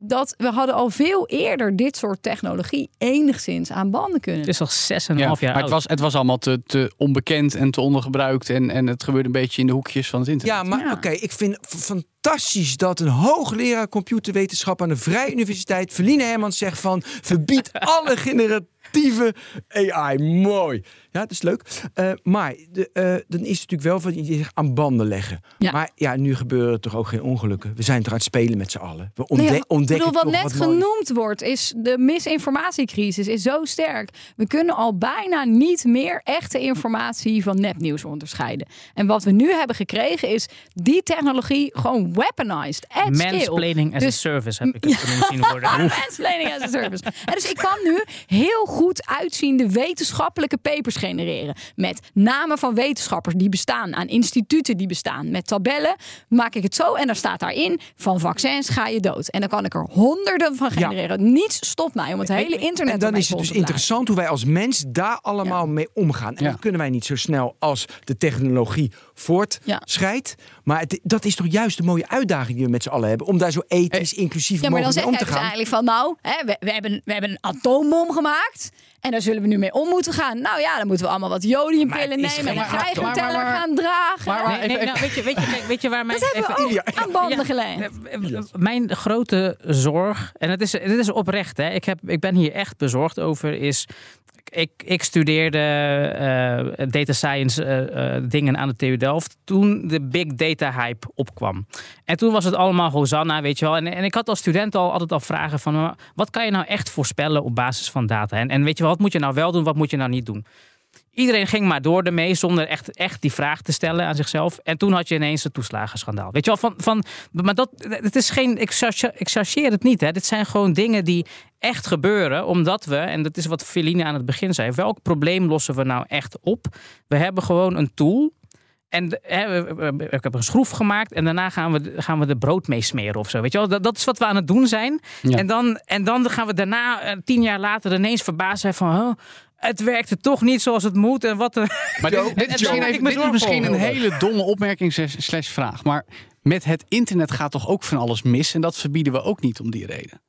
Dat we hadden al veel eerder dit soort technologie enigszins aan banden kunnen. Het is al zes en een Ja, half jaar maar het was, het was allemaal te, te onbekend en te ondergebruikt. En, en het gebeurde een beetje in de hoekjes van het internet. Ja, maar Ja. oké, ik vind fantastisch dat een hoogleraar computerwetenschap aan de Vrije Universiteit, Verline Hermans, zegt van verbied alle generatieve AI. Mooi. Ja, dat is leuk. Eh, maar de, eh, dan is het natuurlijk wel van je aan banden leggen. Ja. Maar ja, nu gebeuren toch ook geen ongelukken. We zijn toch aan het spelen met z'n allen. We ontde Nou ja, ontdekken bedoel, wat toch net wat moois. genoemd wordt, is de misinformatiecrisis is zo sterk. We kunnen al bijna niet meer echte informatie van nepnieuws onderscheiden. En wat we nu hebben gekregen is die technologie gewoon weaponized at. Mansplaining as Dus- a service heb ik het genoemd zien worden. Mansplaining as a service. En dus ik kan nu heel goed uitziende wetenschappelijke papers genereren. Met namen van wetenschappers die bestaan, aan instituten die bestaan. Met tabellen maak ik het zo en dan staat daarin: van vaccins ga je dood. En dan kan ik er honderden van Ja. genereren. Niets stopt mij om het hele internet En dan is het dus interessant hoe wij als mens daar allemaal mee omgaan. En Ja. dat kunnen wij niet zo snel als de technologie voortschrijdt. Maar het, dat is toch juist de mooie uitdaging die we met z'n allen hebben. Om daar zo ethisch, inclusief Ja, maar dan mogelijk om te gaan. eigenlijk van nou, hè, we, we, hebben, we hebben een atoombom gemaakt. En daar zullen we nu mee om moeten gaan. Nou ja, dan moeten we allemaal wat jodiumpillen Maar nemen. En een maar- geigenteller maar- maar- gaan dragen. maar- maar- Nee, nou, weet, je, weet, je, kijk, weet je waar mijn... dat hebben we even- aan banden Ja. gelegd. Eh, Mijn grote zorg, en het is, het is oprecht, hè, ik, heb, ik ben hier echt bezorgd over, is. Ik, ik studeerde eh, data science eh, eh, dingen aan de TU Delft toen de big data hype opkwam. En toen was het allemaal Hosanna, weet je wel. En, en ik had als student al altijd al vragen van, wat kan je nou echt voorspellen op basis van data? En, en weet je wel, wat moet je nou wel doen, wat moet je nou niet doen? Iedereen ging maar door ermee zonder echt, echt die vraag te stellen aan zichzelf. En toen had je ineens het toeslagenschandaal. Weet je wel, van, van, maar dat, het is geen, ik charge- ik chargeer het niet. Hè. Dit zijn gewoon dingen die echt gebeuren. Omdat we, en dat is wat Feline aan het begin zei. Welk probleem lossen we nou echt op? We hebben gewoon een tool. En de- hè, ik heb een schroef gemaakt en daarna gaan we, gaan we er brood mee smeren of zo. Weet je wel? Dat, dat is wat we aan het doen zijn. Ja. En, dan, en dan gaan we daarna, eh, tien jaar later, ineens verbaasd zijn van... huh, het werkte toch niet zoals het moet. En wat een... Maar dit, is misschien een hele domme opmerking slash- slash vraag. Maar met het internet gaat toch ook van alles mis? En dat verbieden we ook niet om die reden.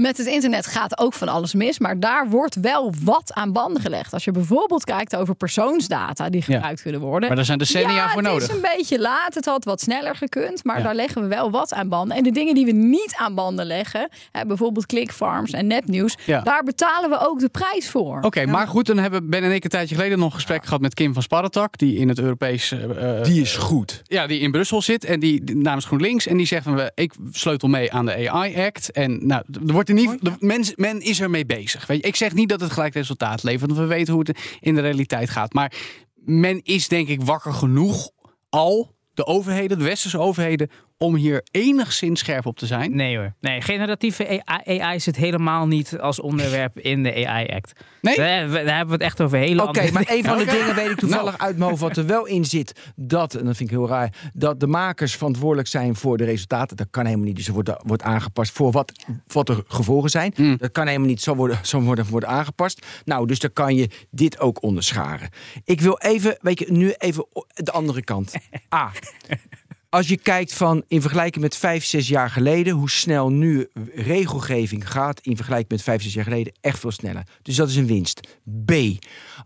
Met het internet gaat ook van alles mis, maar daar wordt wel wat aan banden gelegd. Als je bijvoorbeeld kijkt over persoonsdata die gebruikt kunnen worden. Maar daar zijn decennia ja, voor het nodig. is een beetje laat. Het had wat sneller gekund, maar Ja. daar leggen we wel wat aan banden. En de dingen die we niet aan banden leggen, hè, bijvoorbeeld clickfarms en nepnieuws, Ja. daar betalen we ook de prijs voor. Oké, maar goed, dan hebben Ben en ik een tijdje geleden nog een gesprek gehad met Kim van Sparretak, die in het Europees, eh, eh, Die is goed. ja, die in Brussel zit en die namens GroenLinks en die zegt van we, ik sleutel mee aan de AI Act en nou, er wordt er niet, de, men, men is ermee bezig. Weet je, ik zeg niet dat het gelijk resultaat levert, want we weten hoe het in de realiteit gaat, maar men is denk ik wakker genoeg al. De overheden, de westerse overheden, om hier enigszins scherp op te zijn. Nee hoor. Nee, generatieve AI, AI zit helemaal niet als onderwerp in de AI-act. Nee? Daar, daar hebben we het echt over hele Oké, andere... maar een van de dingen weet ik toevallig Nou. uit mijn hoofd wat er wel in zit. Dat, en dat vind ik heel raar, dat de makers verantwoordelijk zijn voor de resultaten. Dat kan helemaal niet. Dus er wordt, wordt aangepast voor wat, wat de gevolgen zijn. Mm. Dat kan helemaal niet zo worden, zo worden, worden aangepast. Nou, dus dan kan je dit ook onderscharen. Ik wil even, weet je, nu even de andere kant. A. Als je kijkt van in vergelijking met vijf, zes jaar geleden, hoe snel nu regelgeving gaat in vergelijking met vijf, zes jaar geleden, echt veel sneller. Dus dat is een winst. B.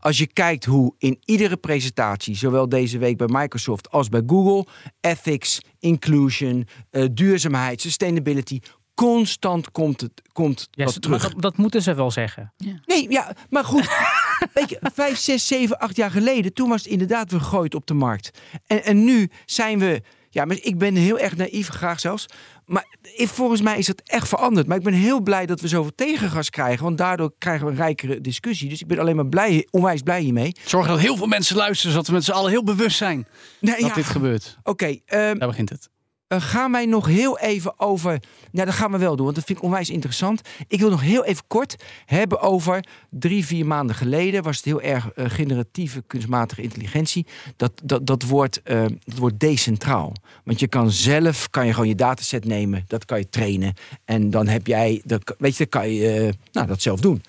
Als je kijkt hoe in iedere presentatie, zowel deze week bij Microsoft als bij Google, ethics, inclusion, eh, duurzaamheid, sustainability, constant komt het komt Ja, dat terug. dat, dat moeten ze wel zeggen. Nee, ja, maar goed. Weet je, vijf, zes, zeven, acht jaar geleden, toen was het inderdaad weer gegooid op de markt. En, en nu zijn we, ja, maar ik ben heel erg naïef, graag zelfs. Maar volgens mij is het echt veranderd. Maar ik ben heel blij dat we zoveel tegengas krijgen, want daardoor krijgen we een rijkere discussie. Dus ik ben alleen maar blij, onwijs blij hiermee. Zorg dat heel veel mensen luisteren, zodat we met z'n allen heel bewust zijn Nee, dat ja, dit gebeurt. Oké, ehm, Daar begint het. Eh, gaan wij nog heel even over. Nou, dat gaan we wel doen, want dat vind ik onwijs interessant. Ik wil nog heel even kort hebben over drie, vier maanden geleden. Was het heel erg eh, generatieve kunstmatige intelligentie. Dat, dat, dat, wordt, eh, dat wordt decentraal. Want je kan zelf kan je gewoon je dataset nemen, dat kan je trainen. En dan heb jij, dat, weet je, dan kan je nou, dat zelf doen.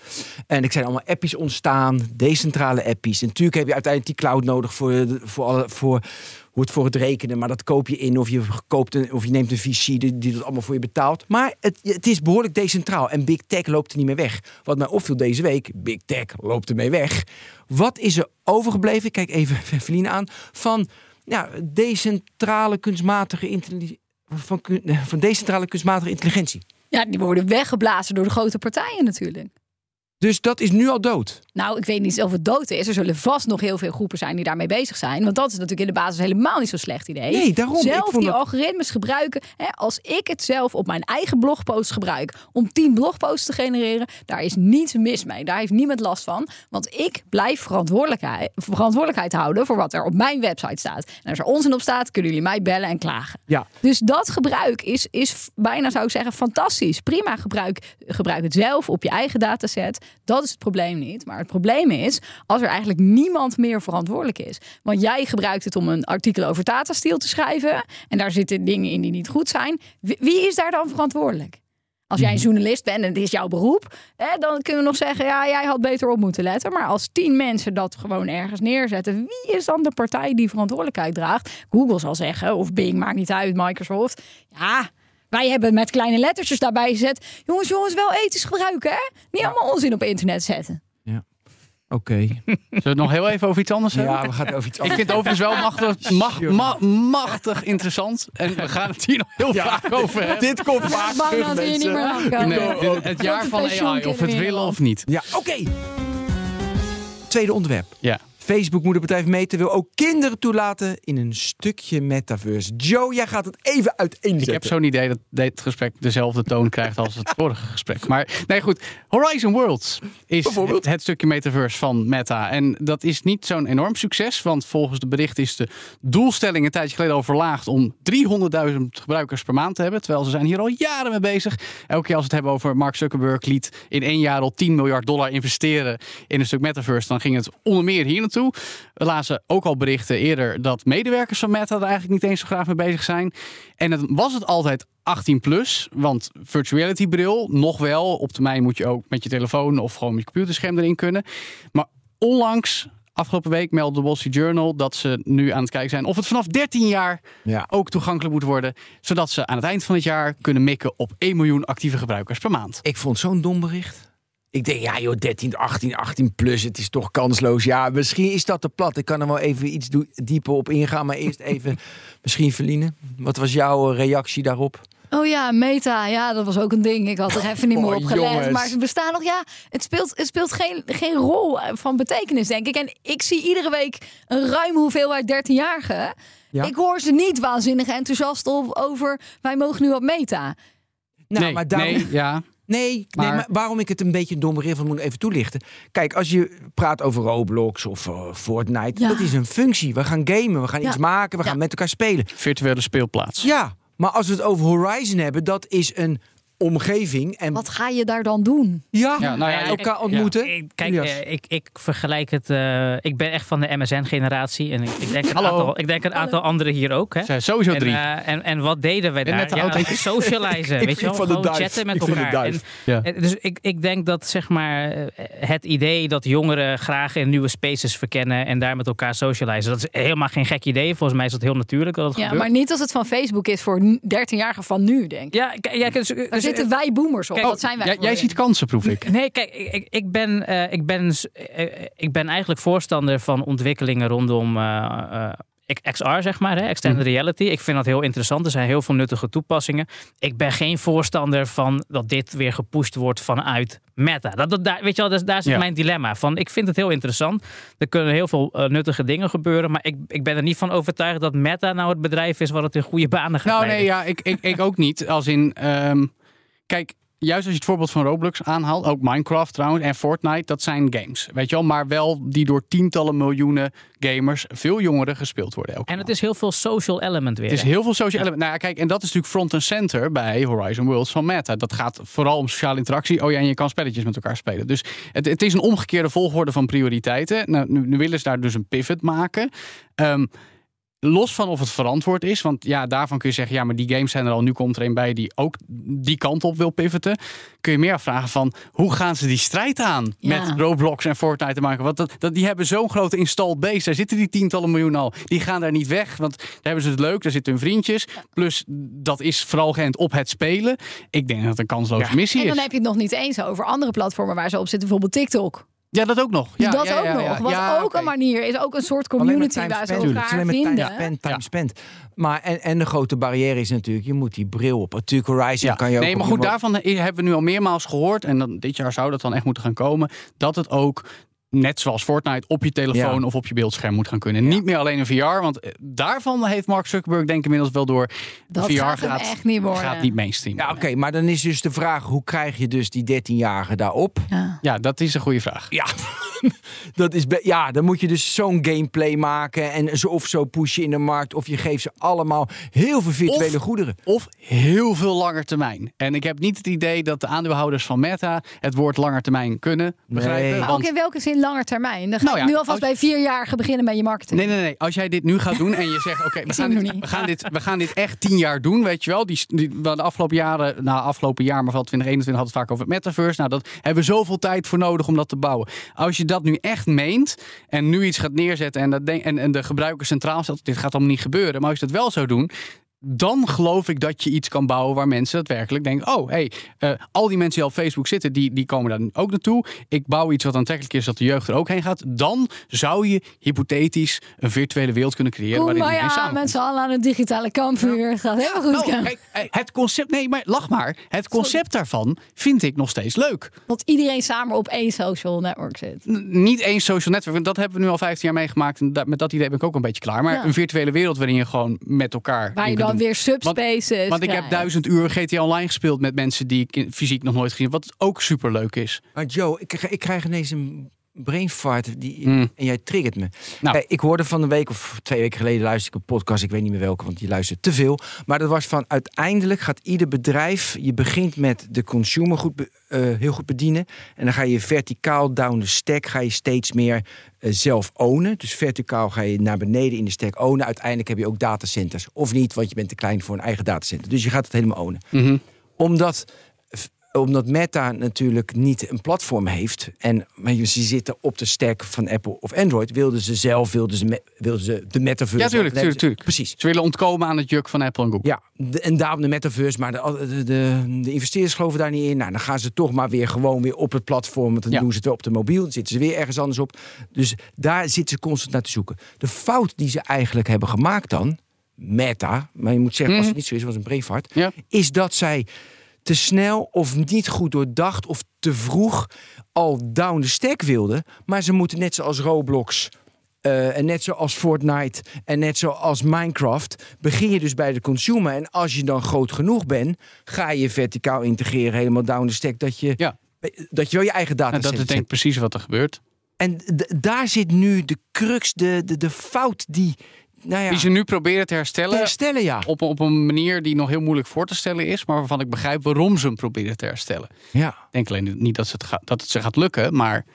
En er zijn allemaal appies ontstaan, decentrale appies. En natuurlijk heb je uiteindelijk die cloud nodig voor, voor, alle, voor hoe het voor het rekenen. Maar dat koop je in of je, koopt of je neemt een VC die, dat allemaal voor je betaalt. Maar het, het is behoorlijk decentraal. En Big Tech loopt er niet meer weg. Wat mij opviel deze week, Big Tech loopt ermee weg. Wat is er overgebleven? Kijk even Feline aan. Van ja, decentrale kunstmatige intelligentie. Van, kun- van decentrale kunstmatige intelligentie. Ja, die worden weggeblazen door de grote partijen natuurlijk. Dus dat is nu al dood. Nou, ik weet niet of het dood is. Er zullen vast nog heel veel groepen zijn die daarmee bezig zijn. Want dat is natuurlijk in de basis helemaal niet zo'n slecht idee. Nee, daarom. Zelf die dat- algoritmes gebruiken. Hè, als ik het zelf op mijn eigen blogpost gebruik om 10 blogposts te genereren, daar is niets mis mee. Daar heeft niemand last van. Want ik blijf verantwoordelijkheid, verantwoordelijkheid houden voor wat er op mijn website staat. En als er onzin op staat, kunnen jullie mij bellen en klagen. Ja. Dus dat gebruik is, is bijna, zou ik zeggen, fantastisch. Prima gebruik, gebruik het zelf op je eigen dataset. Dat is het probleem niet. Maar het probleem is als er eigenlijk niemand meer verantwoordelijk is. Want jij gebruikt het om een artikel over Tata Steel te schrijven. En daar zitten dingen in die niet goed zijn. Wie, is daar dan verantwoordelijk? Als jij een journalist bent en het is jouw beroep, hè, dan kunnen we nog zeggen: ja, jij had beter op moeten letten. Maar als tien mensen dat gewoon ergens neerzetten, wie is dan de partij die verantwoordelijkheid draagt? Google zal zeggen, of Bing, maakt niet uit, Microsoft. Ja, wij hebben met kleine lettertjes daarbij gezet: jongens, jongens, wel ethisch gebruiken, hè? Niet allemaal onzin op internet zetten. Oké. Zullen we het nog heel even over iets anders hebben? Ja, we gaan het over iets Ik anders. vind het overigens wel machtig, mag, ma- machtig interessant. En we gaan het hier nog heel vaak over hebben. Dit komt vaak Bang terug, dat hier niet meer aankomen. Nee, dit- het jaar van AI, of het willen of niet. Ja, oké. Tweede onderwerp. Ja. Facebook moet het bedrijf meten wil ook kinderen toelaten in een stukje metaverse. Joe, jij gaat het even uiteenzetten. Ik heb zo'n idee dat dit gesprek dezelfde toon krijgt als het vorige gesprek. Maar nee, goed. Horizon Worlds is het stukje metaverse van Meta. En dat is niet zo'n enorm succes. Want volgens de bericht is de doelstelling een tijdje geleden al verlaagd om 300.000 gebruikers per maand te hebben. Terwijl ze zijn hier al jaren mee bezig. Elke keer als we het hebben over Mark Zuckerberg liet in één jaar al 10 miljard dollar investeren in een stuk metaverse. Dan ging het onder meer hier naartoe. We lazen ook al berichten eerder dat medewerkers van Meta er eigenlijk niet eens zo graag mee bezig zijn. En het was het altijd 18 plus, want virtual reality bril nog wel. Op termijn moet je ook met je telefoon of gewoon met je computerscherm erin kunnen. Maar onlangs Afgelopen week meldde de Wall Street Journal dat ze nu aan het kijken zijn of het vanaf 13 jaar Ja. ook toegankelijk moet worden. Zodat ze aan het eind van het jaar kunnen mikken op 1 miljoen actieve gebruikers per maand. Ik vond zo'n dom bericht. Ik denk, ja joh, 13, 18, 18 plus, het is toch kansloos. Ja, misschien is dat te plat. Ik kan er wel even iets dieper op ingaan. Maar eerst even, misschien Verline. Wat was jouw eh, reactie daarop? Oh ja, meta. Ja, dat was ook een ding. Ik had er even niet meer Oh, op gelet. Maar ze bestaan nog. Ja, het speelt, het speelt geen, geen rol van betekenis, denk ik. En ik zie iedere week een ruime hoeveelheid 13-jarigen. Ja. Ik hoor ze niet waanzinnig enthousiast op- over... wij mogen nu op meta. Nou, nee, maar daarom, nee, ja. Nee, nee, Maar- waarom ik het een beetje een dom bericht vond, moet even toelichten. Kijk, als je praat over Roblox of eh, Fortnite, Ja. dat is een functie. We gaan gamen, we gaan Ja. iets maken, we Ja. gaan met elkaar spelen. Virtuele speelplaats. Ja, maar als we het over Horizon hebben, dat is een omgeving. En Wat ga je daar dan doen? ja, Ja, nou ja, elkaar ontmoeten. Ik- Kijk, eh, ik, ik vergelijk het. eh, ik ben echt van de MSN-generatie. En ik, ik denk een Hallo. aantal, ik denk een aantal anderen hier ook. Hè? Zijn sowieso En, drie. eh, en, en wat deden wij daar? Ja, socializen, Ik weet je wel? van Gewoon chatten met Ik vind de elkaar. En, dus ik, ik denk dat zeg maar, het idee dat jongeren graag in nieuwe spaces verkennen en daar met elkaar socializen, dat is helemaal geen gek idee. Volgens mij is dat heel natuurlijk dat het Ja, gebeurt. maar niet als het van Facebook is voor 13-jarigen van nu, denk ik. Ja, kijk, ja, dus, dus- zitten wij boomers op. Kijk, dat zijn wij. Jij, ziet kansen, proef ik. Nee, kijk, ik, ik, ben, eh, ik, ben, eh, ik ben eigenlijk voorstander van ontwikkelingen rondom eh, eh, XR, zeg maar, hè, extended reality. Ik vind dat heel interessant. Er zijn heel veel nuttige toepassingen. Ik ben geen voorstander van dat dit weer gepusht wordt vanuit Meta. Dat, dat, daar, weet je wel, dat, daar zit Ja. mijn dilemma van. Ik vind het heel interessant. Er kunnen heel veel eh, nuttige dingen gebeuren, maar ik, ik ben er niet van overtuigd dat Meta nou het bedrijf is wat het in goede banen gaat Nou, leiden. nee, ja, ik, ik, ik ook niet. Als in, ehm, kijk, juist als je het voorbeeld van Roblox aanhaalt, ook Minecraft trouwens en Fortnite, dat zijn games, weet je wel, maar wel die door tientallen miljoenen gamers, veel jongeren gespeeld worden. Elke En het maand. is heel veel social element weer. Het is heel veel social element. Nou ja, kijk, en dat is natuurlijk front and center bij Horizon Worlds van Meta. Dat gaat vooral om sociale interactie. Oh ja, en je kan spelletjes met elkaar spelen. Dus het, het is een omgekeerde volgorde van prioriteiten. Nou, nu, nu willen ze daar dus een pivot maken. Ehm, los van of het verantwoord is, want ja, daarvan kun je zeggen, ja, maar die games zijn er al. Nu komt er een bij die ook die kant op wil pivoten. Kun je meer afvragen van, hoe gaan ze die strijd aan Ja. met Roblox en Fortnite te maken? Want dat, dat, die hebben zo'n grote installed base. Daar zitten die tientallen miljoen al. Die gaan daar niet weg, want daar hebben ze het leuk. Daar zitten hun vriendjes. Plus, dat is vooral geënt op het spelen. Ik denk dat het een kansloze missie En dan is. heb je het nog niet eens over andere platformen waar ze op zitten. Bijvoorbeeld TikTok. Ja, dat ook nog. Ja, dat ja, ook ja, nog. ja. Wat Ja, ook een manier is. Ook een soort community time waar ze elkaar alleen maar time vinden. spent, time Ja. spent. Maar en, en de grote barrière is natuurlijk, je moet die bril op. Natuurlijk Horizon Ja. kan je ook nee, maar goed, daarvan hebben we nu al meermaals gehoord. En dan, dit jaar zou dat dan echt moeten gaan komen. Dat het ook, net zoals Fortnite, op je telefoon Ja. of op je beeldscherm moet gaan kunnen. Niet meer alleen een VR. Want eh, daarvan heeft Mark Zuckerberg denk ik inmiddels wel door. Dat VR gaat echt niet worden. gaat niet mainstream. Ja, oké, maar dan is dus de vraag, hoe krijg je dus die 13-jarigen daarop? Ja. Ja, dat is een goede vraag. Ja, dat is ja, dan moet je dus zo'n gameplay maken en zo of zo pushen in de markt. Of je geeft ze allemaal heel veel virtuele Of- goederen. Of heel veel langer termijn. En ik heb niet het idee dat de aandeelhouders van Meta het woord langer termijn kunnen begrijpen. Nee. Maar want- ook in welke zin langer termijn? Dan ga Nou ja, nu alvast als- bij vierjarigen beginnen met je marketing. Nee, nee, nee. Als jij dit nu gaat doen en je zegt: Oké, we, gaan dit- we, gaan dit- we gaan dit echt tien jaar doen, weet je wel. Die, die, we de afgelopen jaren, nou, afgelopen jaar, maar vooral 2021 had het vaak over het metaverse. Nou, dat hebben we zoveel tijd voor nodig om dat te bouwen. Als je dat nu echt meent en nu iets gaat neerzetten en, dat en de gebruiker centraal stelt, dit gaat allemaal niet gebeuren. Maar als je dat wel zou doen. Dan geloof ik dat je iets kan bouwen waar mensen daadwerkelijk denken: oh, hey, eh, al die mensen die al op Facebook zitten, die, die komen daar ook naartoe. Ik bouw iets wat aantrekkelijk is, dat de jeugd er ook heen gaat. Dan zou je hypothetisch een virtuele wereld kunnen creëren Kom waarin maar ja, z'n allen aan het digitale kampvuur. Het gaat helemaal goed. Nou, kijk, eh, het concept, nee, maar lach maar. Het concept daarvan vind ik nog steeds leuk. Dat iedereen samen op één social network zit. N- niet één social network, dat hebben we nu al 15 jaar meegemaakt. En dat, met dat idee ben ik ook een beetje klaar. Maar Ja. een virtuele wereld waarin je gewoon met elkaar. Waar je dan doet. weer subspaces Want ik heb duizend uur GTA Online gespeeld met mensen die ik in- fysiek nog nooit gezien heb. Wat ook super leuk is. Maar Joe, ik, krijg- ik krijg ineens een brain fart die, Hmm. en jij triggert me. Nou. Eh, ik hoorde van een week of twee weken geleden luisterde ik een podcast. Ik weet niet meer welke, want je luistert te veel. Maar dat was van uiteindelijk gaat ieder bedrijf. Je begint met de consumer goed, eh, heel goed bedienen. En dan ga je verticaal down de stack. Ga je steeds meer eh, zelf ownen. Dus verticaal ga je naar beneden in de stack ownen. Uiteindelijk heb je ook datacenters. Of niet, want je bent te klein voor een eigen datacenter. Dus je gaat het helemaal ownen. Mhm. Omdat omdat Meta natuurlijk niet een platform heeft. En maar ze zitten op de stack van Apple of Android. Wilden ze zelf, wilden ze, me- wilden ze de metaverse. Ja, tuurlijk, tuurlijk, tuurlijk. Precies. Ze willen ontkomen aan het juk van Apple en Google. Ja, de- en daarom de metaverse. Maar de, de, de, de investeerders geloven daar niet in. Nou, dan gaan ze toch maar weer gewoon weer op het platform. Want dan Ja. doen ze het op de mobiel. Dan zitten ze weer ergens anders op. Dus daar zitten ze constant naar te zoeken. De fout die ze eigenlijk hebben gemaakt dan... Meta, maar je moet zeggen, als het niet zo is, was een. Ja. is dat zij te snel of niet goed doordacht... of te vroeg al down the stack wilden. Maar ze moeten net zoals Roblox... eh, en net zoals Fortnite en net zoals Minecraft, begin je dus bij de consumer. En als je dan groot genoeg bent, ga je verticaal integreren, helemaal down the stack, dat je, Ja. dat je wel je eigen data En dat is denk ik precies wat er gebeurt. En daar zit nu de crux, de, de, de fout die, nou ja, Die ze nu proberen te te herstellen. herstellen, ja. Op, op een manier die nog heel moeilijk voor te stellen is. Maar waarvan ik begrijp waarom ze hem proberen te herstellen. ja. Ik denk alleen niet dat, ze het, ga- dat het ze gaat lukken. Maar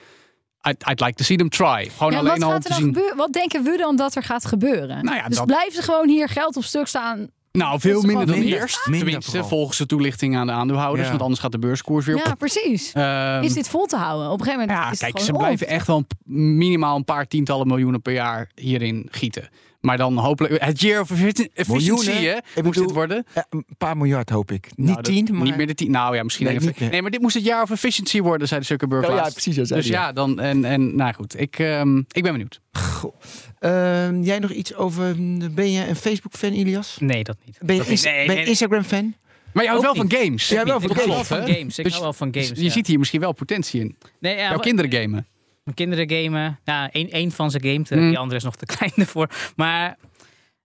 I'd, I'd like to see them try. Gewoon Ja, alleen wat al om te er zien. gebeuren? Wat denken we dan dat er gaat gebeuren? Nou ja, dus dat- blijven ze gewoon hier geld op stuk staan? Nou, veel minder dan minder. eerst. Minder Tenminste, vooral. volgens de toelichting aan de aandeelhouders. Ja. Want anders gaat de beurskoers weer op. Ja, precies. Ehm, is dit vol te houden? Op een gegeven moment Ja, is het kijk, ze blijven op. echt wel minimaal een paar tientallen miljoenen per jaar hierin gieten. Maar dan hopelijk... Het year of effici- efficiency, Miljoenen? hè? Ik Moest bedoel, het worden? Ja, een paar miljard hoop ik. Nou, niet dat- tien, maar... Niet meer de tien. Nou ja, misschien Nee, even. niet meer. Nee, maar dit moest het jaar of efficiency worden, zei de Zuckerberg Oh ja, precies, dat zei Dus ja, dan... En, en nou goed, ik, ehm, ik ben benieuwd. Goh. Ehm, jij nog iets over... Ben je een Facebook-fan, Ilias? Nee, dat niet. Ben je. Nee, ben nee, Instagram-fan? Maar je houdt wel van games. Ja, wel van ik hou wel games, van hè? games. Ik Dus hou wel van games. Je ja. ziet hier misschien wel potentie in. Nee, ja, Jouw kinderen gamen. Mijn kinderen gamen. Ja, één, één van ze gamet. Mm. Die andere is nog te klein ervoor. Maar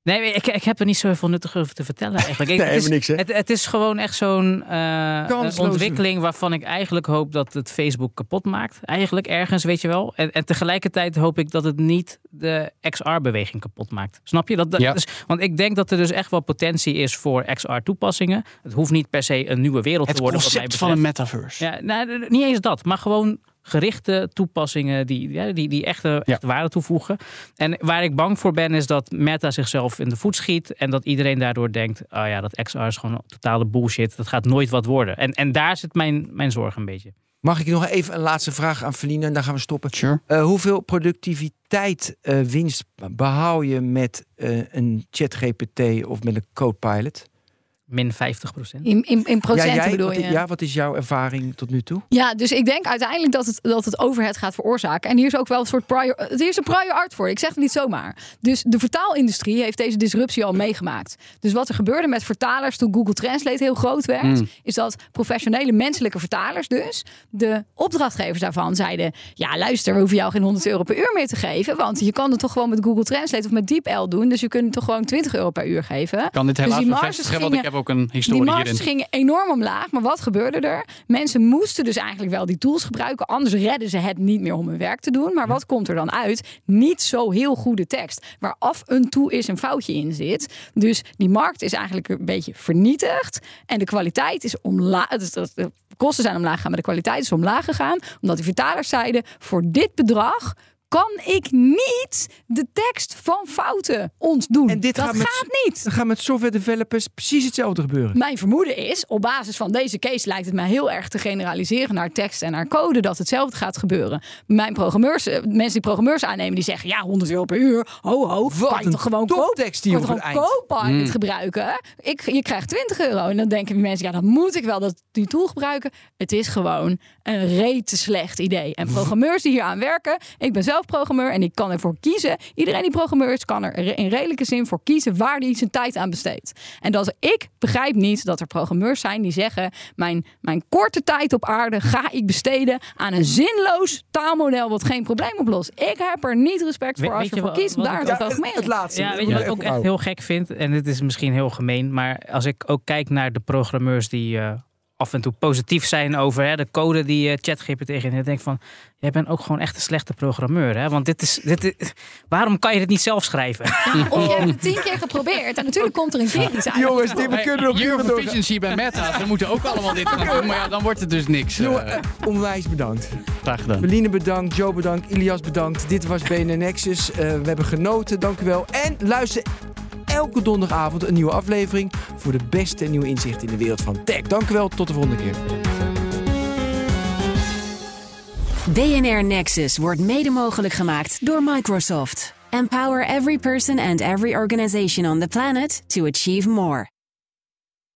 nee, ik, ik heb er niet zo heel veel nuttig over te vertellen eigenlijk. Ik- Nee, het, is, helemaal niks, hè? Het, het is gewoon echt zo'n eh, ontwikkeling waarvan ik eigenlijk hoop dat het Facebook kapot maakt. Eigenlijk ergens, weet je wel. En, en tegelijkertijd hoop ik dat het niet de XR-beweging kapot maakt. Snap je? Dat, dat Ja. dus, want ik denk dat er dus echt wel potentie is voor XR-toepassingen. Het hoeft niet per se een nieuwe wereld Het te worden. wat mij concept van een metaverse. Ja, nou, niet eens dat, maar gewoon gerichte toepassingen die, ja, die, die echt, eh, echt waarde toevoegen. En waar ik bang voor ben, is dat Meta zichzelf in de voet schiet en dat iedereen daardoor denkt: oh ja, dat XR is gewoon totale bullshit, dat gaat nooit wat worden. En, en daar zit mijn, mijn zorg een beetje. Mag ik nog even een laatste vraag aan Feline en dan gaan we stoppen. Sure. Eh, hoeveel productiviteit eh, winst behaal je met eh, een ChatGPT of met een Copilot? Min 50 procent. In, in, in procenten ja, jij, bedoel wat, je? ja, wat is jouw ervaring tot nu toe? Ja, dus ik denk uiteindelijk dat het, dat het overhead gaat veroorzaken. En hier is ook wel een soort prior, het is een prior art voor. Ik zeg het niet zomaar. Dus de vertaalindustrie heeft deze disruptie al meegemaakt. Dus wat er gebeurde met vertalers toen Google Translate heel groot werd, Mm. is dat professionele menselijke vertalers dus de opdrachtgevers daarvan zeiden: ja, luister, we hoeven jou geen 100 euro per uur meer te geven, want je kan het toch gewoon met Google Translate of met DeepL doen. Dus je kunt het toch gewoon 20 euro per uur geven. Kan dit Dus helaas die marges bevestigen, want gingen- ik heb ook een Die historie marges hierin. gingen enorm omlaag. Maar wat gebeurde er? Mensen moesten dus eigenlijk wel die tools gebruiken. Anders redden ze het niet meer om hun werk te doen. Maar wat komt er dan uit? Niet zo heel goede tekst. Waar af en toe eens een foutje in zit. Dus die markt is eigenlijk een beetje vernietigd. En de kwaliteit is omlaag. De kosten zijn omlaag gegaan, maar de kwaliteit is omlaag gegaan. Omdat die vertalers zeiden: voor dit bedrag. Kan ik niet de tekst van fouten ontdoen? En dit dat gaat niet. Dan gaat met software developers precies hetzelfde gebeuren. Mijn vermoeden is, op basis van deze case lijkt het mij heel erg te generaliseren naar tekst en naar code, dat hetzelfde gaat gebeuren. Mijn programmeurs, eh, mensen die programmeurs aannemen, die zeggen ja, 100 euro per uur, ho ho, Wat kan je toch gewoon kan je op toch het gewoon eind. Copilot Mm. gebruiken. Ik, je krijgt 20 euro. En dan denken die mensen, ja, dan moet ik wel dat, die tool gebruiken. Het is gewoon een rete slecht idee. En programmeurs die hier aan werken, ik ben zelf programmeur en ik kan ervoor kiezen. Iedereen die programmeur is, kan er in redelijke zin voor kiezen waar hij zijn tijd aan besteedt. En dat ik begrijp niet dat er programmeurs zijn die zeggen: mijn, mijn korte tijd op aarde ga ik besteden aan een zinloos taalmodel wat geen probleem oplost. Ik heb er niet respect voor We- als weet je wat- kiest om daar ik- het laatste. Ja, Dat weet je wat ik ook echt houden. heel gek vind? En dit is misschien heel gemeen, maar als ik ook kijk naar de programmeurs die eh, af en toe positief zijn over hè, de code die eh, ChatGPT denk ik van, jij bent ook gewoon echt een slechte programmeur. Hè? Want dit is, dit is, waarom kan je dit niet zelf schrijven? Of je hebt het tien keer geprobeerd en natuurlijk komt er een keer iets uit. Jongens, dit, we kunnen nog uren of doorgaan. efficiency bij Meta. Ze moeten ook allemaal dit gaan doen. Maar ja, dan wordt het dus niks. eh, Jongen, eh, onwijs bedankt. graag gedaan. Beline bedankt, Joe bedankt, Ilias bedankt. Dit was BNN Nexus. Eh, we hebben genoten, dank u wel. En luister elke donderdagavond een nieuwe aflevering voor de beste nieuwe inzichten in de wereld van tech. Dank u wel, tot de volgende keer. DNR Nexus wordt mede mogelijk gemaakt door Microsoft. Empower every person and every organization on the planet to achieve more.